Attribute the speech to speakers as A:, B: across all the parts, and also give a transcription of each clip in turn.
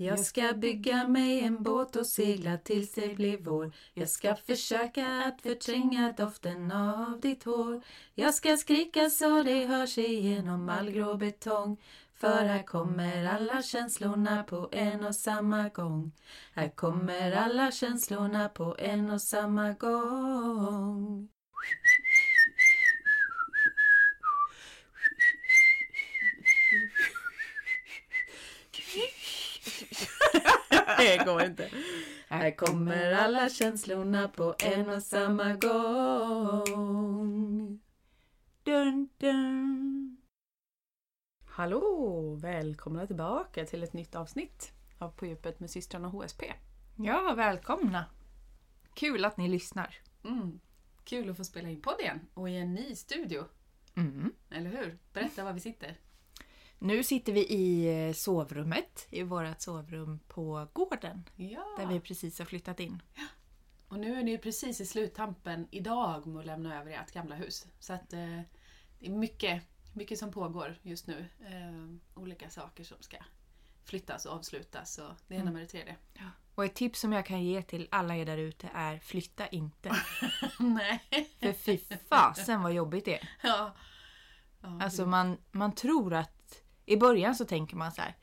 A: Jag ska bygga mig en båt och segla tills det blir vår. Jag ska försöka att förtränga doften av ditt hår. Jag ska skrika så det hörs igenom all grå betong. För här kommer alla känslorna på en och samma gång. Här kommer alla känslorna på en och samma gång. Det går inte. Här kommer alla känslorna på en och samma gång. Dun, dun. Hallå! Välkomna tillbaka till ett nytt avsnitt av På djupet med systrarna HSP.
B: Ja, välkomna! Kul att ni lyssnar.
A: Mm. Kul att få spela in podd igen och i en ny studio.
B: Mm.
A: Eller hur? Berätta var vi sitter.
B: Nu sitter vi i eh, sovrummet, i vårt sovrum på gården,
A: Ja.
B: där vi precis har flyttat in.
A: Och nu är ni ju precis i sluttampen idag med att lämna över ert gamla hus. Så att eh, det är mycket, mycket som pågår just nu. Eh, olika saker som ska flyttas och avslutas och det ena med det tredje.
B: Och ett tips som jag kan ge till alla er där ute är flytta inte.
A: Nej.
B: För fy fasen vad jobbigt det är.
A: Ja. ja
B: Alltså man, man tror att... I början så tänker man så här.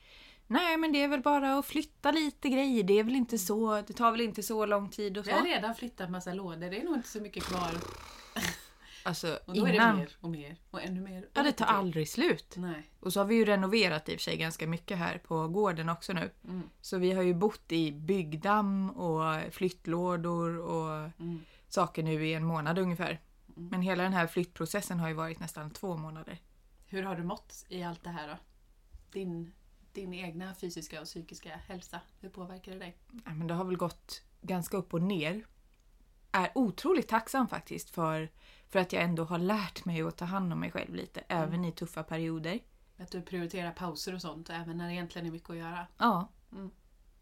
B: Nej men det är väl bara att flytta lite grejer. Det är väl inte så... Det tar väl inte så lång tid och
A: Vi har
B: så.
A: redan flyttat massa lådor, det är nog inte så mycket kvar.
B: Alltså
A: Och då är det
B: innan...
A: mer och mer och ännu mer. och
B: Ja, det tar aldrig slut.
A: Nej.
B: Och så har vi ju renoverat i och för sig ganska mycket här på gården också nu.
A: Mm.
B: Så vi har ju bott i byggdamm och flyttlådor och
A: Mm.
B: saker nu i en månad ungefär. Men hela den här flyttprocessen har ju varit nästan två månader.
A: Hur har du mått i allt det här då? Din, din egna fysiska och psykiska hälsa, hur påverkar det dig?
B: Ja, men det har väl gått ganska upp och ner. Är otroligt tacksam faktiskt för, för att jag ändå har lärt mig att ta hand om mig själv lite, även i tuffa perioder.
A: Att du prioriterar pauser och sånt, även när det egentligen är mycket att göra.
B: Ja.
A: Mm.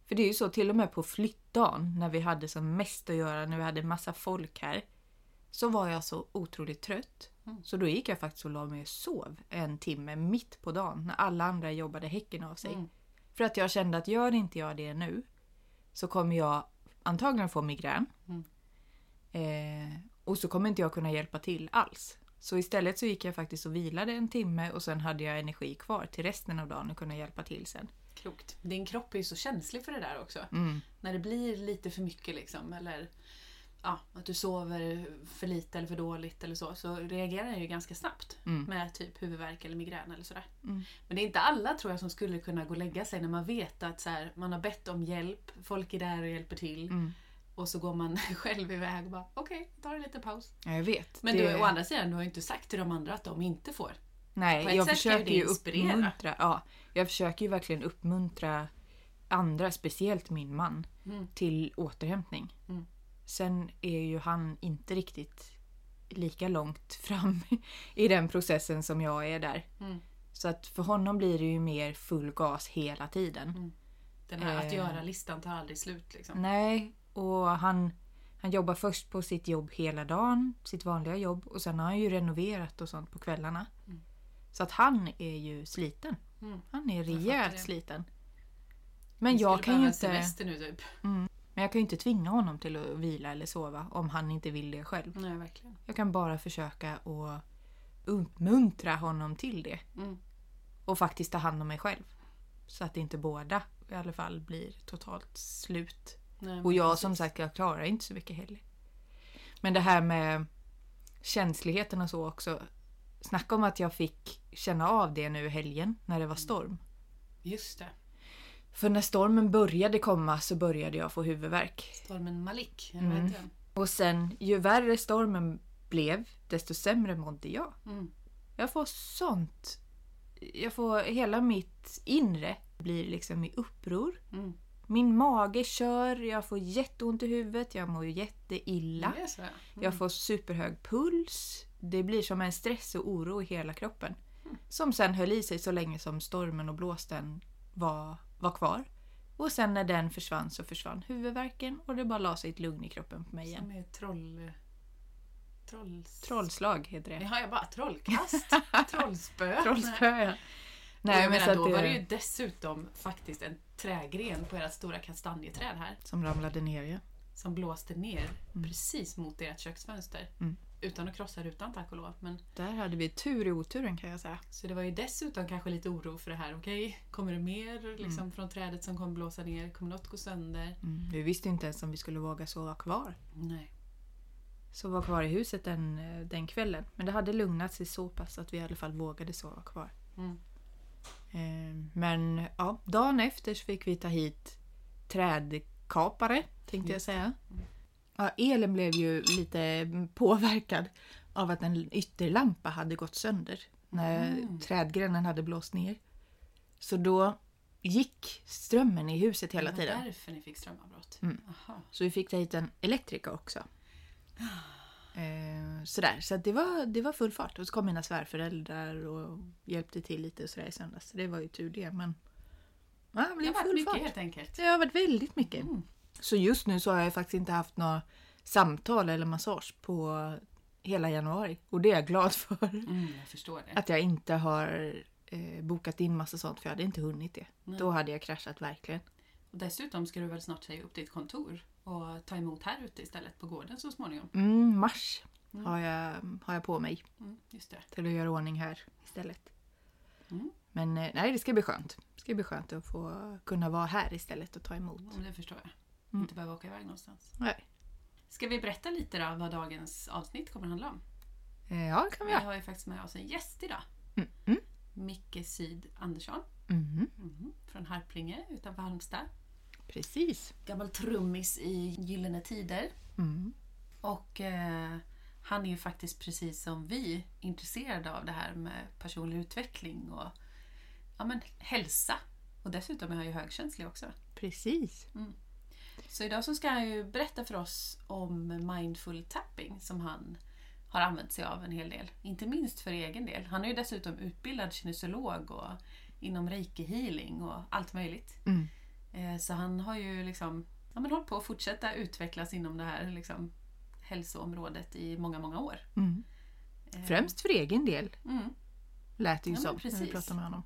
B: För det är ju så, till och med på flyttdagen när vi hade som mest att göra, när vi hade massa folk här. Så var jag så otroligt trött.
A: Mm.
B: Så då gick jag faktiskt och la mig och sov en timme mitt på dagen när alla andra jobbade häcken av sig.
A: Mm.
B: För att jag kände att gör inte jag det nu så kommer jag antagligen få migrän.
A: Mm.
B: Eh, och så kommer inte jag kunna hjälpa till alls. Så istället så gick jag faktiskt och vilade en timme och sen hade jag energi kvar till resten av dagen och kunna hjälpa till sen.
A: Klokt. Din kropp är ju så känslig för det där också.
B: Mm.
A: När det blir lite för mycket liksom, eller ja, att du sover för lite eller för dåligt eller så, så reagerar den ju ganska snabbt
B: Mm.
A: med typ huvudvärk eller migrän eller sådär.
B: Mm.
A: Men det är inte alla tror jag som skulle kunna gå och lägga sig när man vet att så här, man har bett om hjälp, folk är där och hjälper till
B: Mm.
A: och så går man själv iväg och bara okej, okay, tar en liten paus.
B: Ja, jag vet.
A: Men
B: Det-
A: du, å andra sidan, du har ju inte sagt till de andra att de inte får.
B: Nej, jag försöker ju uppmuntra. Ja, jag försöker ju verkligen uppmuntra andra, speciellt min man,
A: Mm.
B: till återhämtning.
A: Mm.
B: Sen är ju han inte riktigt lika långt fram i den processen som jag är där.
A: Mm.
B: Så att för honom blir det ju mer full gas hela tiden.
A: Den här att
B: Eh.
A: göra-listan tar aldrig slut liksom.
B: Nej, och han, han jobbar först på sitt jobb hela dagen, sitt vanliga jobb, och sen har han ju renoverat och sånt på kvällarna.
A: Mm.
B: Så att han är ju sliten.
A: Mm.
B: Han är
A: Jag
B: rejält sliten. Men jag,
A: skulle
B: kan ju inte,
A: semester nu typ.
B: Men jag kan ju inte tvinga honom till att vila eller sova om han inte vill det själv.
A: Nej, verkligen.
B: Jag kan bara försöka att uppmuntra honom till det.
A: Mm.
B: Och faktiskt ta hand om mig själv. Så att inte båda i alla fall blir totalt slut.
A: Nej,
B: Och jag
A: precis.
B: som sagt, jag klarar inte så mycket heller. Men det här med känsligheten och så också. Snacka om att jag fick känna av det nu i helgen när det var storm.
A: Just det.
B: För när stormen började komma så började jag få huvudvärk.
A: Stormen Malik,
B: Mm.
A: heter den?
B: Och sen, ju värre stormen blev, desto sämre mådde jag.
A: Mm.
B: Jag får sånt... Jag får... Hela mitt inre blir liksom i uppror.
A: Mm.
B: Min mage kör, jag får jätteont i huvudet, jag mår jätteilla.
A: Ja. Mm.
B: Jag får superhög puls. Det blir som en stress och oro i hela kroppen. Som sen höll i sig så länge som stormen och blåsten var, var kvar. Och sen när den försvann så försvann huvudvärken och det bara la sig ett lugn i kroppen på mig igen.
A: Som är troll... Trolls...
B: Trollslag heter det.
A: Ja, jag bara trollkast. Trollspö.
B: Trollspö, ja.
A: Nej,
B: men
A: men
B: att
A: då
B: det-
A: var det ju dessutom faktiskt en trägren på ert stora kastanjeträd här.
B: Som ramlade ner ja.
A: Som blåste ner precis mot ert köksfönster.
B: Mm.
A: Utan att krossa rutan tack och lov. Men,
B: Där hade vi tur i oturen kan jag säga.
A: så det var ju dessutom kanske lite oro för det här. Okej, kommer det mer liksom, från trädet som kommer blåsa ner? Kommer något gå sönder?
B: Mm. Vi visste inte ens om vi skulle våga sova kvar.
A: Nej.
B: Sova kvar i huset den, eh, den kvällen. Men det hade lugnat sig så pass att vi i alla fall vågade sova kvar.
A: Mm.
B: Eh, Men ja, dagen efter så fick vi ta hit trädkapare, tänkte jag säga. Ja, elen blev ju lite påverkad av att en ytterlampa hade gått sönder när trädgrenen hade blåst ner. Så då gick strömmen i huset hela
A: det var
B: tiden.
A: därför ni fick strömavbrott.
B: Mm. Så vi fick ta hit en elektriker också. Eh, sådär, så det, var, det var full fart. Och så kom mina svärföräldrar och hjälpte till lite och sådär i söndags. Så det var ju tur det. Men ja, det
A: Det har varit
B: full
A: mycket
B: fart.
A: helt enkelt.
B: Det har varit väldigt mycket.
A: Mm.
B: Så just nu så har jag faktiskt inte haft några samtal eller massage på hela januari. Och det är jag glad för.
A: Mm, jag.
B: Att jag inte har eh, bokat in massa sånt för jag hade inte hunnit det.
A: Nej.
B: Då hade jag kraschat verkligen.
A: Och dessutom ska du väl snart säga upp ditt kontor och ta emot här ute istället på gården så småningom.
B: Mm, mars
A: Mm.
B: har, jag, har jag på mig.
A: Mm, just det.
B: till att göra ordning här istället.
A: Mm.
B: Men eh, nej, det ska bli skönt. Det ska bli skönt att få kunna vara här istället och ta emot.
A: Mm, det förstår jag.
B: Mm.
A: Inte behöva åka iväg någonstans.
B: Nej.
A: Ska vi berätta lite då vad dagens avsnitt kommer att handla om?
B: Eh, Ja, det kan vi
A: Vi
B: göra.
A: har ju faktiskt med oss en gäst idag.
B: Mm. Mm.
A: Micke Syd Andersson
B: Mhm.
A: Mhm, från Harplinge utanför Halmstad.
B: Precis.
A: Gammal trummis i Gyllene Tider.
B: Mm.
A: Och eh, han är ju faktiskt precis som vi intresserad av det här med personlig utveckling och ja, men, hälsa. Och dessutom är han ju högkänslig också.
B: Precis.
A: Så idag så ska han ju berätta för oss om mindful tapping som han har använt sig av en hel del. Inte minst för egen del. Han är ju dessutom utbildad kinesolog och inom reiki healing och allt möjligt.
B: Mm.
A: Eh, Så han har ju liksom ja, men hållit på att fortsätta utvecklas inom det här liksom, hälsoområdet i många, många år.
B: Mm.
A: Eh,
B: Främst för egen del
A: Mm.
B: lät det ju
A: Ja,
B: som när vi pratade med honom.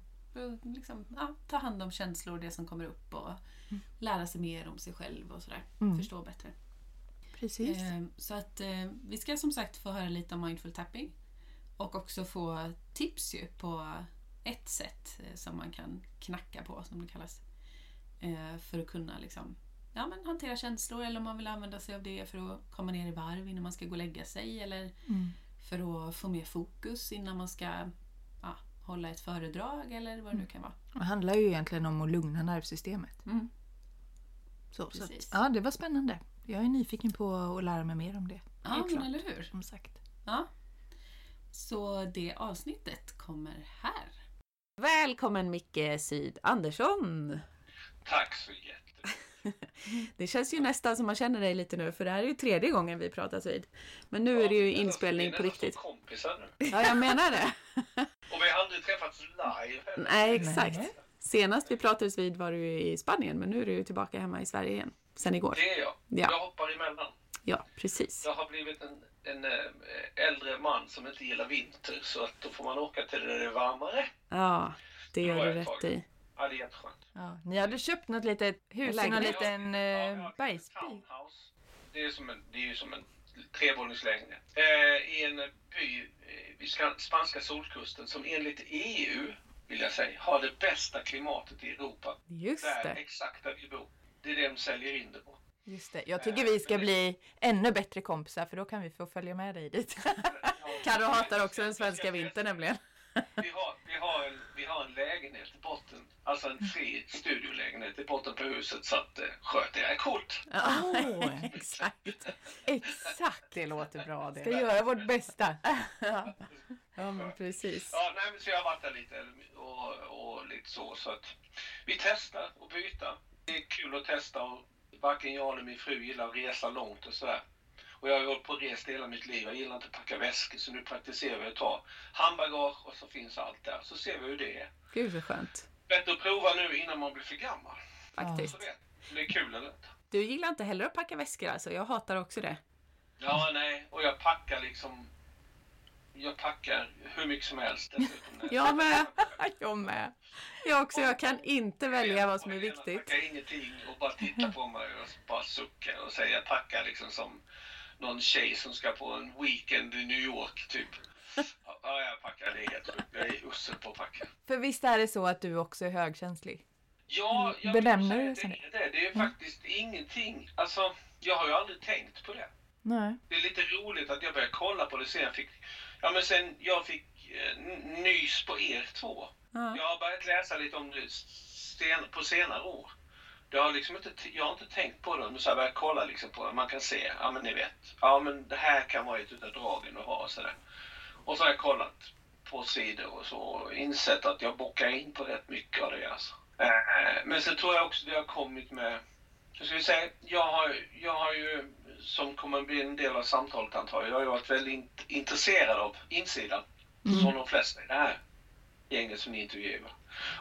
A: Liksom, ja, ta hand om känslor, det som kommer upp och lära sig mer om sig själv och sådär.
B: Mm.
A: Förstå bättre.
B: Precis.
A: Eh, Så att eh, vi ska som sagt få höra lite om mindful tapping och också få tips ju på ett sätt eh, som man kan knacka på, som det kallas. Eh, För att kunna liksom, ja, men hantera känslor eller om man vill använda sig av det för att komma ner i varv innan man ska gå och lägga sig eller
B: Mm.
A: för att få mer fokus innan man ska ja, hålla ett föredrag eller vad det nu kan vara.
B: Det handlar ju egentligen om att lugna nervsystemet.
A: Mm.
B: Så, så. Att- Ja, det var spännande. Jag är nyfiken på att lära mig mer om det.
A: Ja, men eller hur?
B: Som sagt.
A: Ja. Så det avsnittet kommer här. Välkommen Micke Syd Andersson!
C: Tack så jättemycket.
A: Det känns ju nästan som man känner dig lite nu för det här är ju tredje gången vi pratas vid. Men nu är det ju
C: Ja,
A: inspelning
C: vi
A: på
C: är nästan
A: riktigt.
C: som kompisar nu.
A: Ja, jag menar det.
C: Och vi har aldrig träffats live heller.
A: Nej, exakt.
B: Nej.
A: Senast vi pratades vid var du ju i Spanien men nu är du tillbaka hemma i Sverige igen. Sen igår.
C: Det är jag.
A: Ja.
C: Jag hoppar emellan.
A: Ja, precis.
C: Jag har blivit en, en eh, äldre man som inte gillar vinter så att då får man åka till där det är varmare.
A: Ja, det
C: Det
A: gör du rätt
C: tag.
A: i.
C: Ja, det är jätteskönt.
B: Ja, ni hade köpt något litet hus i någon liten eh, bergsby.
C: Det är, som en, det är ju som en trevåningslägenhet. Eh, I en by eh, vid ska- spanska solkusten som enligt EU, vill jag säga, har det bästa klimatet i Europa.
A: Just
C: Där,
A: det.
C: exakt där vi bor. Det är det de säljer in det på.
B: Just det. Jag tycker vi ska bli ännu bättre kompisar för då kan vi få följa med dig dit.
A: Karo hatar också den svenska vintern nämligen.
C: Vi har, vi, har en, vi har en lägenhet i botten, alltså en fri studiolägenhet i botten på huset så att eh, sköt det är coolt.
A: Ja,
B: Åh.
A: exakt.
B: Exakt!
A: Det låter bra
B: Vi ska göra vårt bästa.
A: Ja, men precis.
C: Ja, nej, men så jag har varit där lite och, och lite så. så att vi testar och byta. Det är kul att testa och varken jag eller min fru gillar att resa långt och sådär. Och jag har hållit på och rest hela mitt liv. Jag gillar inte att packa väskor så nu praktiserar vi att ta handbagage och så finns allt där. Så ser vi hur det är.
A: Gud vad skönt.
C: Bättre att prova nu innan man blir för gammal.
A: Faktiskt.
C: Det är kul eller?
A: Du gillar inte heller att packa väskor alltså? Jag hatar också det.
C: Ja, nej. Och jag packar liksom jag packar hur mycket som helst dessutom.
A: Jag med. Jag med. Jag också. Jag kan inte välja vad som är viktigt.
C: packar ingenting och bara tittar på mig och bara suckar och säger jag packar liksom som någon tjej som ska på en weekend i New York typ. Ja, jag packar. Det är helt sjukt. Jag är usel på att packa.
B: För visst är det så att du också är högkänslig?
C: Ja, jag
B: Benämner du sen
C: det, det, det är faktiskt ingenting. Alltså, jag har ju aldrig tänkt på det.
B: Nej.
C: Det är lite roligt att jag började kolla på det sen jag fick, ja men sen jag fick eh, nys på er två.
A: Ja.
C: Jag har börjat läsa lite om det sen, på senare år. Det har liksom inte, jag har inte tänkt på det, men så har jag börjat kolla liksom på det. Man kan se, ja men ni vet, ja men det här kan vara ett utav dragen du har och sådär. Och så har jag kollat på sidor och så och insett att jag bockar in på rätt mycket av det alltså. Eh, Men sen tror jag också det har kommit med, hur ska vi säga, jag har, jag har ju, som kommer att bli en del av samtalet antar jag, jag har ju varit väldigt int- intresserad av insidan. Som de flesta i det här gänget som ni intervjuar.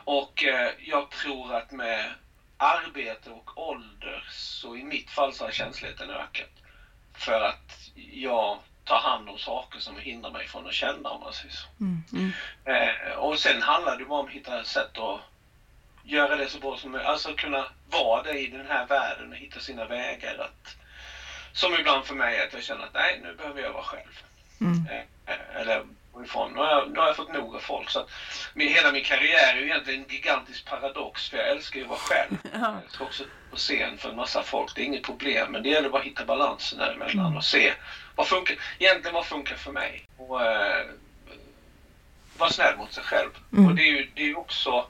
C: Och eh, jag tror att med arbete och ålder så i mitt fall så har känsligheten ökat. För att jag tar hand om saker som hindrar mig från att känna om man säger så.
A: Mm.
C: Eh, och sen handlar det bara om att hitta ett sätt att göra det så bra som möjligt. Alltså kunna vara det i den här världen och hitta sina vägar. Att, som ibland för mig att jag känner att nej, nu behöver jag vara själv.
B: Mm.
C: Eh, eh, eller gå ifrån. Nu har, jag, nu har jag fått nog av folk. Så att min, hela min karriär är ju egentligen en gigantisk paradox för jag älskar ju att vara själv.
A: Ja.
C: Jag ska också på scen för en massa folk. Det är inget problem. Men det gäller bara att hitta balansen däremellan och se vad funkar, egentligen vad funkar för mig. Och eh, vara snäll mot sig själv.
B: Mm.
C: Och det är ju det är ju också...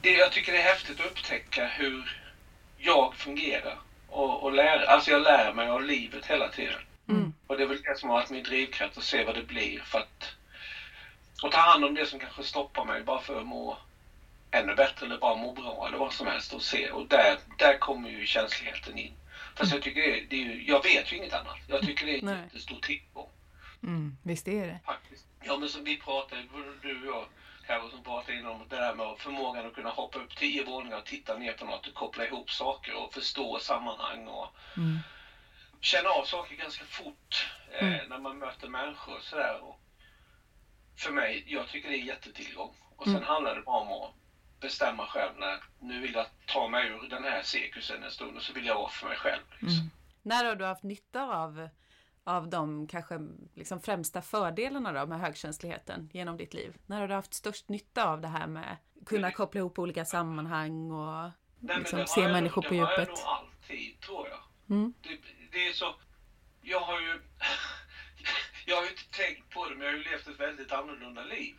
C: Det, jag tycker det är häftigt att upptäcka hur jag fungerar. Och, och lära, alltså jag lär mig av livet hela tiden.
A: Mm.
C: Och det är väl det som har varit min drivkraft att se vad det blir för att och ta hand om det som kanske stoppar mig bara för att må ännu bättre eller bara må bra eller vad som helst och se. Och där, där kommer ju känsligheten in. Fast jag tycker det är, det är ju, jag vet ju inget annat. Jag tycker det är en jättestor tillgång
B: Mm. Visst är det.
C: faktiskt. Ja men som vi pratade, både du och jag Carro som pratade innan om det där med förmågan att kunna hoppa upp tio våningar och titta ner på något och koppla ihop saker och förstå sammanhang och
B: Mm.
C: Känna av saker ganska fort eh, när man möter människor och sådär. Och För mig, jag tycker det är jättetillgång. Och sen handlar det bara om att bestämma själv när nu vill jag ta mig ur den här cirkusen en stund och så vill jag vara för mig själv. Liksom.
A: När har du haft nytta av, av de kanske liksom främsta fördelarna då med högkänsligheten genom ditt liv? När har du haft störst nytta av det här med kunna koppla ihop olika sammanhang och
C: Nej,
A: liksom se människor på
C: Det har jag
A: djupet?
C: nog alltid, tror jag.
A: Mm.
C: Det, det är så... Jag har ju... jag har ju inte tänkt på det, men jag har ju levt ett väldigt annorlunda liv.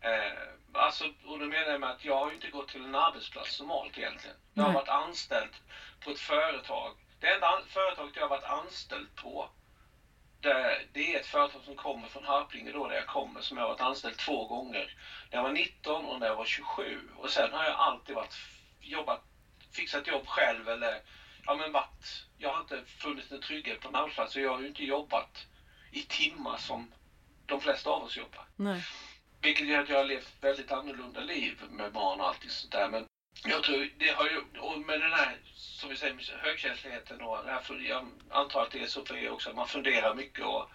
C: Eh, alltså, och då menar jag med att jag har ju inte gått till en arbetsplats normalt egentligen. Jag har varit anställd på ett företag. Det enda företaget jag har varit anställd på, det, det är ett företag som kommer från Harplinge då, där jag kommer, som jag har varit anställd två gånger. När jag var 19 och när jag var 27. Och sen har jag alltid varit, jobbat, fixat jobb själv eller ja men varit, jag har inte funnit en trygghet på en arbetsplats och jag har ju inte jobbat i timmar som de flesta av oss jobbar.
A: Nej.
C: Vilket gör att jag har levt väldigt annorlunda liv med barn och allt sånt där. Men jag tror det har ju, och med den här, som vi säger, högkänsligheten och det här, för jag antar att det är så för er också, att man funderar mycket och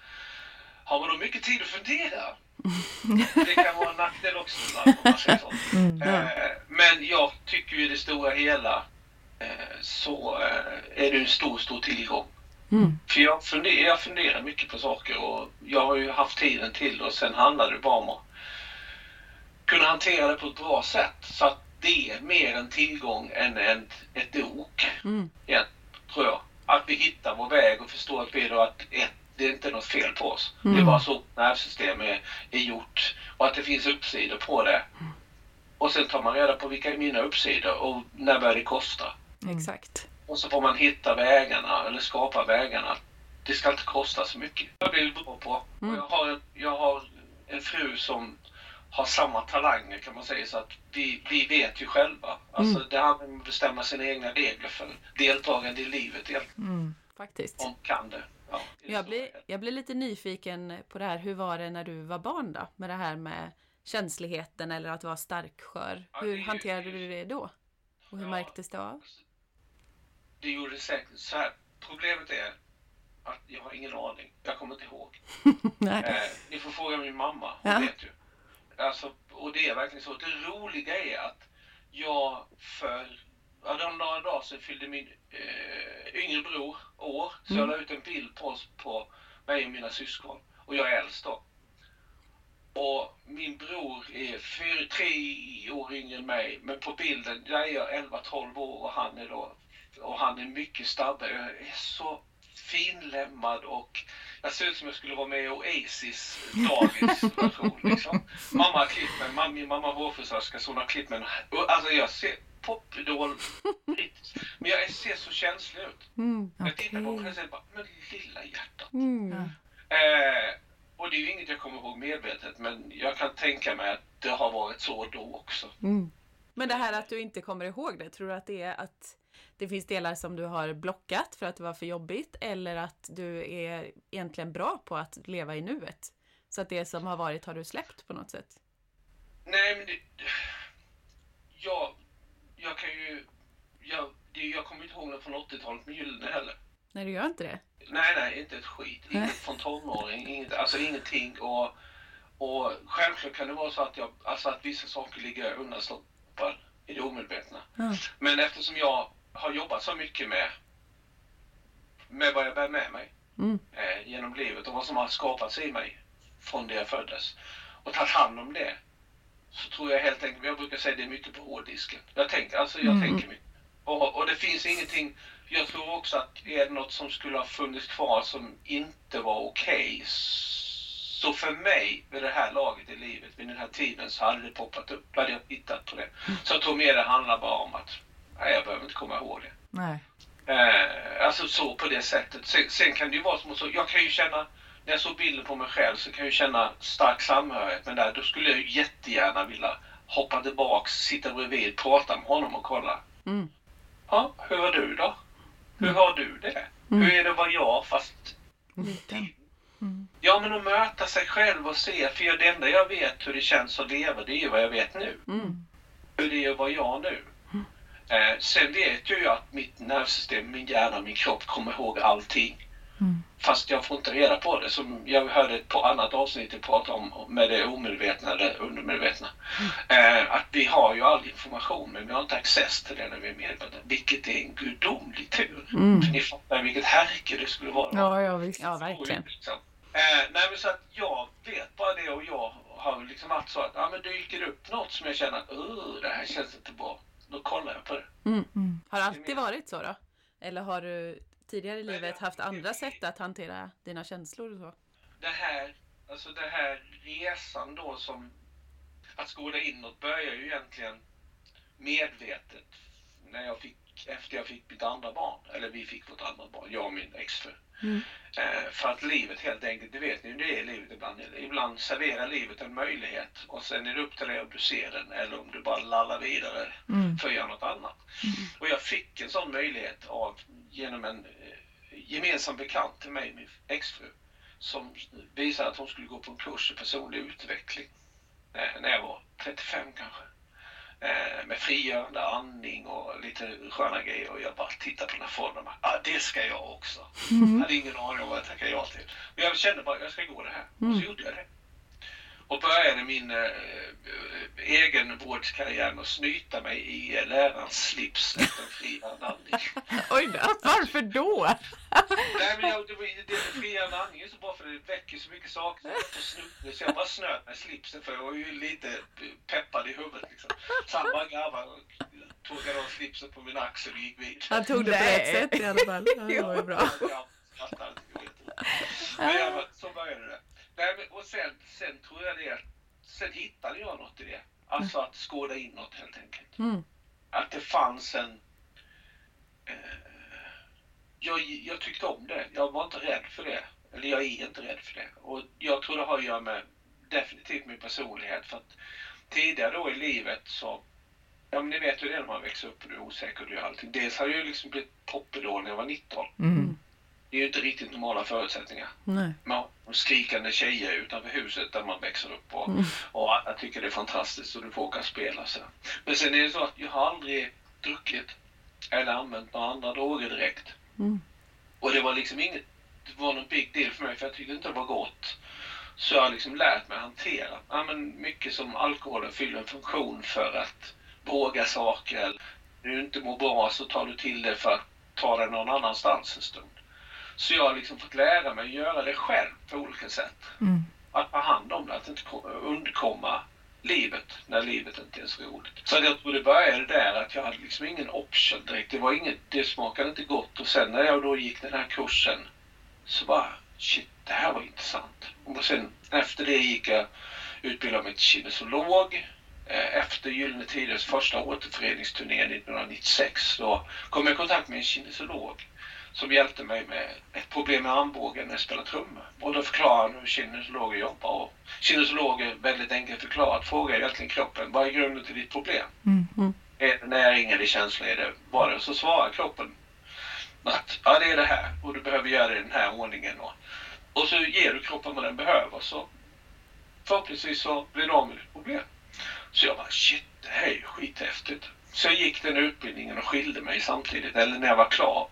C: har man då mycket tid att fundera? Det kan vara en nackdel också om man säger så. Eh, Men jag tycker ju det stora hela så eh, är det en stor, stor tillgång.
A: Mm.
C: För jag funderar, jag funderar mycket på saker och jag har ju haft tiden till och sen handlar det bara om att kunna hantera det på ett bra sätt. Så att det är mer en tillgång än ett, ett ok,
A: Mm.
C: igen, tror jag. Att vi hittar vår väg och förstår att, vi då att ett, det är inte något fel på oss. Det är bara så nervsystem är, är gjort och att det finns uppsidor på det. Och sen tar man reda på vilka är mina uppsidor och när börjar det kosta.
A: Exakt.
C: Och så får man hitta vägarna eller skapa vägarna. Det ska inte kosta så mycket. Jag blir bra på. Och jag, har en, jag har en fru som har samma talanger kan man säga så att vi, vi vet ju själva. Alltså det handlar om att bestämma sina egna regler för deltagande i livet.
B: Mm.
A: Faktiskt.
C: Om kan det. Ja,
A: Jag blir, jag blir lite nyfiken på det här. Hur var det när du var barn då? Med det här med känsligheten eller att vara starkskör.
C: Ja,
A: Hur hanterade du det då? Och hur
C: Ja.
A: märktes det av?
C: Det gjorde säkert så här. Problemet är att jag har ingen aning. Jag kommer inte ihåg. Eh, ni får fråga min mamma, hon
A: Ja.
C: vet ju. Alltså, och det är verkligen så. Det roliga är att jag för ja, några dagar sedan fyllde min eh, yngre bror år. Så jag la ut en bild på oss på mig och mina syskon. Och jag är äldst då. Och min bror är fyra, tre år yngre än mig. Men på bilden, där är jag 11-12 år och han är då och han är mycket snabbare. Jag är så finlämmad och jag ser ut som jag skulle vara med i Oasis dagisversion. Liksom. Mamma har klippt mig, mamma, min mamma hårfrisörska så hon har klippt mig. Alltså jag ser popidol men jag ser så känslig ut.
A: Mm.
C: Jag tittar på mig
B: Okej.
C: själv och säger bara, men lilla hjärtat.
A: Mm.
C: Eh, och det är ju inget jag kommer ihåg medvetet men jag kan tänka mig att det har varit så då också.
A: Mm. Men det här att du inte kommer ihåg det, tror du att det är att det finns delar som du har blockat för att det var för jobbigt eller att du är egentligen bra på att leva i nuet? Så att det som har varit har du släppt på något sätt?
C: Nej, men det... Jag, jag kan ju... Jag, det, jag kommer inte ihåg något från 80-talet med Gyllene heller.
A: Nej, du gör inte det?
C: Nej, nej, inte ett skit. Inget från tonåring, inget, alltså ingenting. Och, och självklart kan det vara så att, jag, alltså att vissa saker ligger undanstoppade i det omedvetna.
A: Ja.
C: Men eftersom jag har jobbat så mycket med, med vad jag bär med mig
A: Mm.
C: eh, genom livet och vad som har skapats i mig från det jag föddes och tagit hand om det så tror jag helt enkelt, jag brukar säga det är mycket på hårddisken. Jag tänker, alltså jag
A: Mm.
C: tänker mycket. Och, och det finns ingenting, jag tror också att är det något som skulle ha funnits kvar som inte var okej så för mig vid det här laget i livet, vid den här tiden så hade det poppat upp. Då hade jag tittat på det. Så jag tror mer det handlar bara om att nej, jag behöver inte komma ihåg det.
B: Nej.
C: Eh, alltså så på det sättet. Sen, sen kan det ju vara som så. Jag kan ju känna, när jag såg bilden på mig själv så kan jag ju känna stark samhörighet med det där. Då skulle jag ju jättegärna vilja hoppa tillbaks, sitta bredvid, prata med honom och kolla.
A: Mm.
C: Ja, hur var du då? Hur har du det? Hur är det att vara jag fast...
B: Liten.
C: Ja, men att möta sig själv och se. För det enda jag vet hur det känns att leva, det är ju vad jag vet nu.
A: Mm.
C: hur det är att vara jag nu. Eh, sen vet jag ju att mitt nervsystem, min hjärna, min kropp kommer ihåg allting.
B: Mm.
C: Fast jag får inte reda på det. Som jag hörde på annat avsnitt jag prata om med det omedvetna eller undermedvetna. Eh, att vi har ju all information men vi har inte access till det när vi är medvetna. Vilket är en gudomlig tur.
A: Mm.
C: För ni fattar vilket härke det skulle vara.
B: Ja, ja visst.
A: Ja, verkligen.
C: Liksom. Eh, nej men så att jag vet bara det och jag har liksom varit så att ja, men dyker det upp något som jag känner att "Ugh, det här känns inte bra. Då kollar jag på det.
B: Mm.
A: Har det alltid varit så då? Eller har du tidigare i livet haft andra sätt att hantera dina känslor och så?
C: Det här, alltså det här resan då som att skåda inåt börjar ju egentligen medvetet när jag fick, efter jag fick mitt andra barn. Eller vi fick vårt andra barn, jag och min exfru.
A: Mm.
C: Eh, för att livet helt enkelt, det vet ni hur det är livet ibland. Ibland serverar livet en möjlighet och sen är det upp till dig om du ser den eller om du bara lallar vidare
B: Mm.
C: för att göra något annat. Och jag fick en sån möjlighet av, genom en eh, gemensam bekant till mig, min exfru, som visade att hon skulle gå på en kurs i personlig utveckling eh, när jag var 35 kanske. Eh, med frigörande andning och lite sköna grejer och jag bara tittade på den här foldern och bara, ah, det ska jag också. Jag hade ingen aning om vad jag tackade ja till. Men jag kände bara, jag ska gå det här. Och så gjorde jag det. Och började min eh, eh, egenvårdskarriär med att snyta mig i eh, lärarens slips efter en andning.
B: Oj då, varför då?
C: Nej men jag, det, var, det frigörande andningen så bra för det väcker så mycket saker så jag bara snöt med slipsen för jag var ju lite peppad i huvudet liksom. Så han bara garvade och tog av slipsen på min axel och gick vidare.
A: Han tog det på rätt sätt i alla fall. Ja, det var ju bra.
C: Jag inte, jag jag, bara- så började det. Nej, men, och sen, sen tror jag det, sen hittade jag något i det. Alltså att skåda inåt helt enkelt.
A: Mm.
C: Att det fanns en... Eh, jag, jag tyckte om det. Jag var inte rädd för det. Eller jag är inte rädd för det. Och jag tror det har att göra med definitivt min personlighet. För att tidigare då i livet så... Ja men ni vet hur det är när man växer upp och du är osäker och du gör allting. Dels har jag ju liksom blivit popidol när jag var 19.
B: Mm.
C: Det är ju inte riktigt normala förutsättningar.
A: Nej.
C: Med skrikande tjejer utanför huset där man växer upp och,
A: Mm.
C: och jag tycker det är fantastiskt och du får åka och spela. Så. Men sen är det så att jag har aldrig druckit eller använt några andra droger direkt.
A: Mm.
C: Och det var liksom inget det var någon big deal för mig för jag tyckte inte det var gott. Så jag har liksom lärt mig hantera ja, men mycket som alkoholen fyller en funktion för att våga saker. När du inte mår bra så tar du till det för att ta dig någon annanstans en stund. Så jag har liksom fått lära mig att göra det själv på olika sätt.
B: Mm.
C: Att ta hand om det, att inte ko- undkomma livet när livet inte är så roligt. Så jag tror det började där att jag hade liksom ingen option direkt. Det var inget, det smakade inte gott och sen när jag då gick den här kursen så bara shit, det här var intressant. Och sen efter det gick jag utbildade mig till kinesolog. Eh, Efter Gyllene Tiders första återföreningsturné 1996 då kom jag i kontakt med en kinesolog som hjälpte mig med ett problem med armbågen när jag spelar trummor. Och då förklarade han hur kinesologer jobbar. Och kinesologer, väldigt enkelt förklarat, frågar egentligen kroppen vad är grunden till ditt problem?
B: Mm.
C: Är det näring, är det känslor, är det vad det? Så svarar kroppen att ja, det är det här och du behöver göra det i den här ordningen. Och, och så ger du kroppen vad den behöver så förhoppningsvis så blir det av med ditt problem. Så jag bara shit, det här är ju skithäftigt. Så jag gick den utbildningen och skilde mig samtidigt, eller när jag var klar.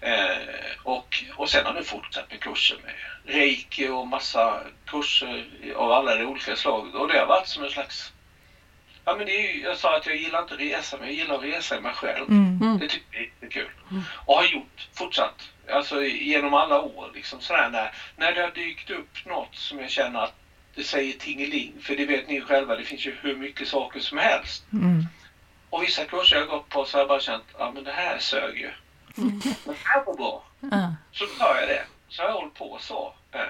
C: Eh, och, och sen har jag fortsatt med kurser med reiki och massa kurser av alla de olika slag. Och det har varit som en slags... Ja, men det är ju, jag sa att jag gillar inte att resa, men jag gillar att resa i mig själv.
B: Mm.
C: Det tycker jag är kul. Och har gjort fortsatt. Alltså genom alla år. Liksom sådär när, när det har dykt upp något som jag känner att det säger tingeling. För det vet ni själva, det finns ju hur mycket saker som helst.
B: Mm.
C: Och vissa kurser jag har gått på så har jag bara känt, ja men det här sög ju. Det här var bra.
B: Ja.
C: Så tar jag det. Så har jag hållit på så. Eh,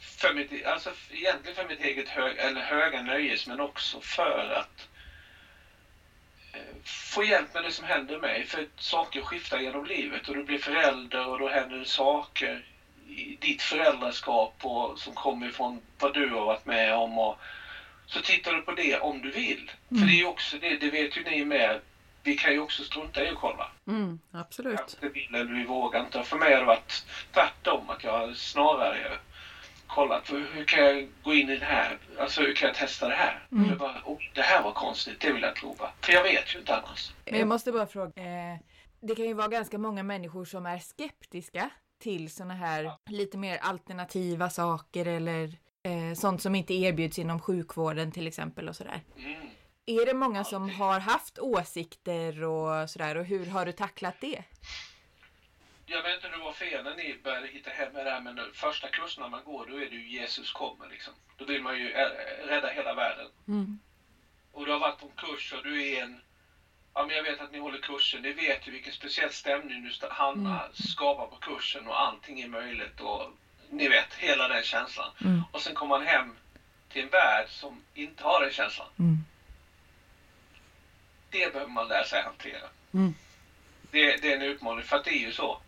C: för mitt, alltså egentligen för mitt eget hög, eller höga nöjes men också för att eh, få hjälp med det som händer mig. För saker skiftar genom livet och du blir förälder och då händer det saker i ditt föräldraskap och, som kommer ifrån vad du har varit med om. Och, så tittar du på det om du vill. För det är ju också det, det vet ju ni med. Vi kan ju också strunta i att kolla.
A: Mm, absolut.
C: Jag vill eller vi vågar inte. För mig har det varit tvärtom. Att jag har snarare kollat för hur kan jag gå in i det här? Alltså hur kan jag testa det här?
B: Mm.
C: Jag bara, oh, det här var konstigt, det vill jag prova. För jag vet ju inte annars.
B: Men jag måste bara fråga. Eh, det kan ju vara ganska många människor som är skeptiska till såna här lite mer alternativa saker eller eh, sånt som inte erbjuds inom sjukvården till exempel och sådär.
C: Mm.
B: Är det många som har haft åsikter och sådär och hur har du tacklat det?
C: Jag vet inte hur det var er när ni började hitta hem med det här men första kurserna man går då är det ju Jesus kommer liksom. Då vill man ju eh, rädda hela världen.
A: Mm.
C: Och du har varit på en kurs och du är en... Ja, men jag vet att ni håller kursen. Ni vet ju vilken speciell stämning du Hanna skapar på kursen och allting är möjligt och ni vet, hela den känslan.
B: Mm.
C: Och sen kommer man hem till en värld som inte har den känslan.
B: Mm.
C: Det behöver man lära sig hantera.
A: Mm.
C: Det, det är en utmaning för att det är ju så.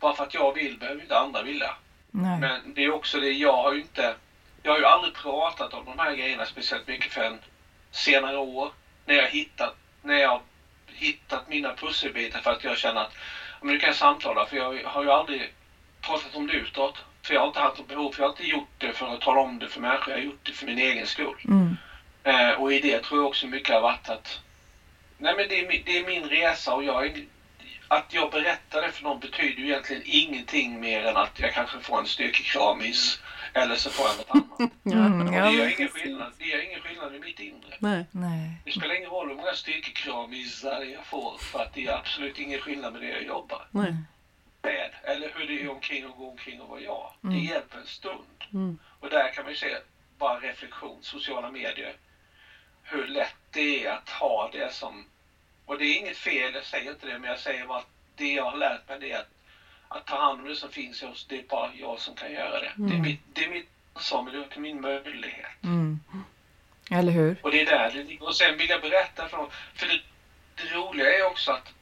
C: Bara för att jag vill behöver inte andra vilja.
B: Nej.
C: Men det är också det, jag har ju inte... Jag har ju aldrig pratat om de här grejerna speciellt mycket förrän senare år. När jag hittat, när jag hittat mina pusselbitar för att jag känner att men nu kan jag samtala för jag har ju aldrig pratat om det utåt. För jag har inte haft något behov, för jag har inte gjort det för att tala om det för människor, jag har gjort det för min egen skull.
B: Mm.
C: Eh, och i det tror jag också mycket har varit att nej men det är, det är min resa och jag att jag berättar det för någon betyder ju egentligen ingenting mer än att jag kanske får en styrkekramis eller så får jag något annat.
B: Mm, ja,
C: det, gör ingen skillnad, det gör ingen skillnad i mitt inre.
A: Nej.
B: Nej.
C: Det spelar ingen roll hur många styrkekramisar jag får för att det är absolut ingen skillnad med det jag jobbar
A: Nej.
C: med. Eller hur det är omkring och gå omkring och vara jag.
B: Mm.
C: Det hjälper en stund.
A: Mm.
C: Och där kan man ju se, bara reflektion, sociala medier, hur lätt det är att ha det som... Och det är inget fel, jag säger inte det, men jag säger bara att det jag har lärt mig det är att, att ta hand om det som finns i oss, det är bara jag som kan göra det. Det är
A: Mm.
C: mitt, det är mitt ansvar, men det är min möjlighet.
B: Mm. Eller hur?
C: Och det är där det ligger. Och sen vill jag berätta för dem, för det, det roliga är också att,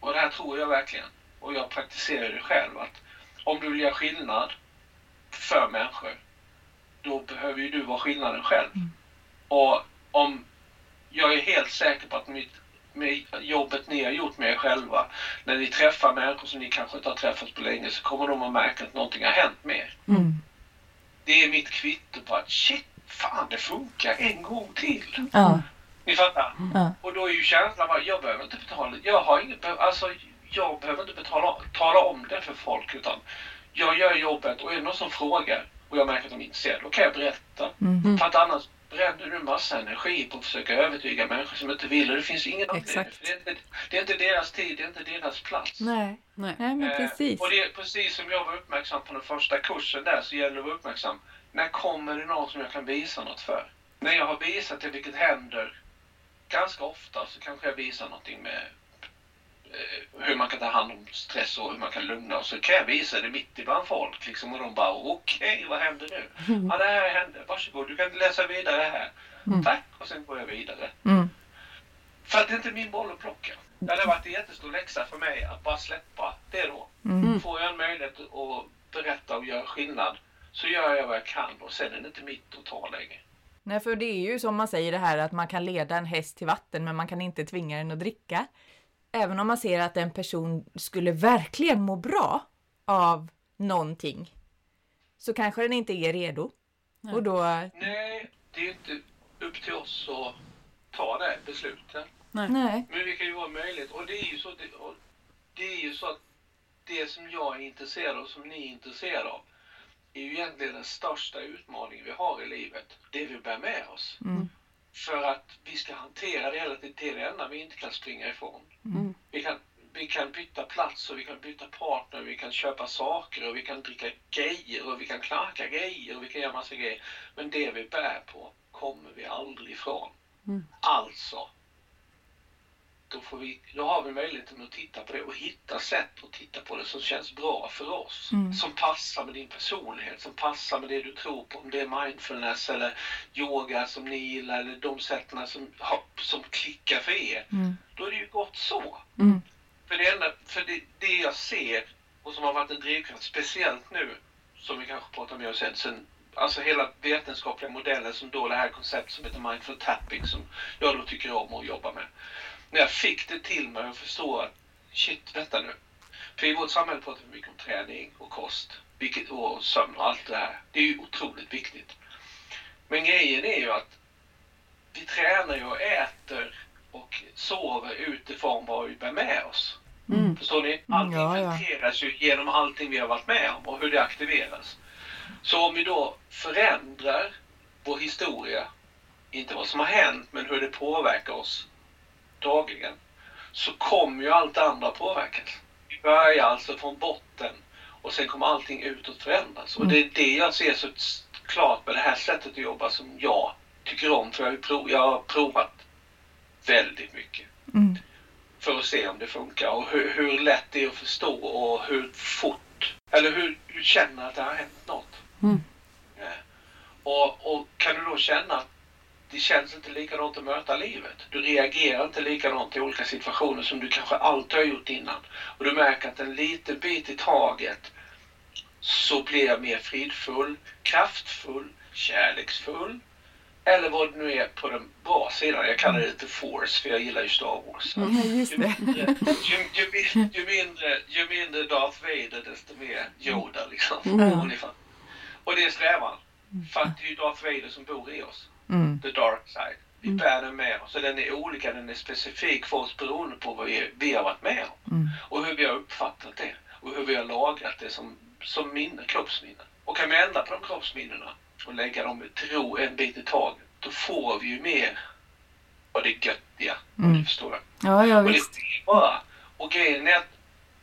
C: och det här tror jag verkligen, och jag praktiserar det själv, att om du vill göra skillnad för människor, då behöver ju du vara skillnaden själv. Och om jag är helt säker på att mitt, med jobbet ni har gjort med er själva, när ni träffar människor som ni kanske inte har träffat på länge så kommer de att märka att någonting har hänt med er.
B: Mm.
C: Det är mitt kvitto på att shit, fan det funkar en gång till.
B: Ja.
C: Ni fattar?
B: Ja.
C: Och då är ju känslan bara, jag behöver inte betala, jag har inget, alltså jag behöver inte betala, tala om det för folk utan jag gör jobbet och är det någon som frågar och jag märker att de är intresserade, då kan jag berätta.
B: Mm.
C: För att annars bränner du massa energi på att försöka övertyga människor som inte vill och det finns ingen.
A: Exakt.
C: Det, är inte, det är inte deras tid, det är inte deras plats.
B: Nej.
A: Nej.
B: Nej, men
C: Eh,
B: precis.
C: Och det är precis som jag var uppmärksam på den första kursen där så gäller det att vara uppmärksam. När kommer det någon som jag kan visa något för? När jag har visat det, vilket händer ganska ofta, så kanske jag visar någonting med eh, hur man kan ta hand om stress och hur man kan lugna och så kan jag visa det mitt ibland folk liksom och de bara okej, vad händer nu? Ja, det här hände. Varsågod, du kan läsa vidare här. Tack, och sen går jag vidare.
B: Mm.
C: För att det är inte min boll att plocka. Det hade varit en jättestor läxa för mig att bara släppa det då.
B: Mm.
C: Får jag en möjlighet att berätta och göra skillnad så gör jag vad jag kan och sen är det inte mitt att ta längre.
B: Nej, för det är ju som man säger det här att man kan leda en häst till vatten men man kan inte tvinga den att dricka. Även om man ser att en person skulle verkligen må bra av någonting så kanske den inte är redo.
A: Nej.
B: Och då...
C: Nej, det är inte upp till oss att ta det beslutet.
B: Nej.
C: Men det kan ju vara möjligt och det är ju så, det, och det, är ju så att det som jag är intresserad av, som ni är intresserade av, är ju egentligen den största utmaningen vi har i livet. Det vi bär med oss.
B: Mm.
C: För att vi ska hantera det hela är det enda vi inte kan springa ifrån.
A: Mm.
C: Vi kan, vi kan byta plats och vi kan byta partner, vi kan köpa saker och vi kan dricka grejer och vi kan knarka grejer och vi kan göra massa grejer. Men det vi bär på kommer vi aldrig ifrån.
A: Mm.
C: Alltså, då, får vi, då har vi möjligheten att titta på det och hitta sätt att titta på det som känns bra för oss.
B: Mm.
C: Som passar med din personlighet, som passar med det du tror på. Om det är mindfulness eller yoga som ni gillar eller de sätten som, som klickar för er.
B: Mm.
C: Då är det ju gott så.
B: Mm.
C: För, det, enda, för det, det jag ser och som har varit en drivkraft, speciellt nu, som vi kanske pratar mer om sen, sen alltså hela vetenskapliga modellen som då det här konceptet som heter mindful tapping som jag då tycker om att jobba med. När jag fick det till mig och förstå att shit, vänta nu. För i vårt samhälle pratar vi mycket om träning och kost vilket, och sömn och allt det här. Det är ju otroligt viktigt. Men grejen är ju att vi tränar ju och äter och sover utifrån vad vi bär med oss.
A: Mm.
C: Förstår ni? Allting
B: ja, ja.
C: filtreras ju genom allting vi har varit med om och hur det aktiveras. Så om vi då förändrar vår historia, inte vad som har hänt men hur det påverkar oss dagligen, så kommer ju allt andra påverkas. Vi börjar alltså från botten och sen kommer allting utåt förändras. Och det är det jag ser så klart med det här sättet att jobba som jag tycker om. För jag har, prov, jag har provat väldigt mycket
B: Mm.
C: för att se om det funkar och hur, hur lätt det är att förstå och hur fort, eller hur du känner att det har hänt något.
A: Mm.
C: Ja. Och, och kan du då känna att det känns inte likadant att möta livet. Du reagerar inte likadant i olika situationer som du kanske alltid har gjort innan. Och du märker att en liten bit i taget så blir jag mer fridfull, kraftfull, kärleksfull. Eller vad det nu är på den bra sidan. Jag kallar det The Force för jag gillar ju Star Wars.
B: Mm,
C: Ju mindre, ju, ju, ju, mindre, ju mindre Darth Vader desto mer Yoda liksom.
A: Mm.
C: Och det är strävan. För att det är ju Darth Vader som bor i oss.
B: Mm.
C: The dark side. Vi bär den med oss. Den är olika, den är specifik för oss beroende på vad vi, vi har varit med om.
B: Mm.
C: Och hur vi har uppfattat det. Och hur vi har lagrat det som, som minne, kroppsminnen. Och kan vi ändra på de kroppsminnena och lägga dem i tro en bit i taget. Då får vi ju mer av det göttiga. Om
B: Mm.
C: du förstår. det.
B: Ja, ja
C: Och det
B: visst.
C: är bara. Och grejen är att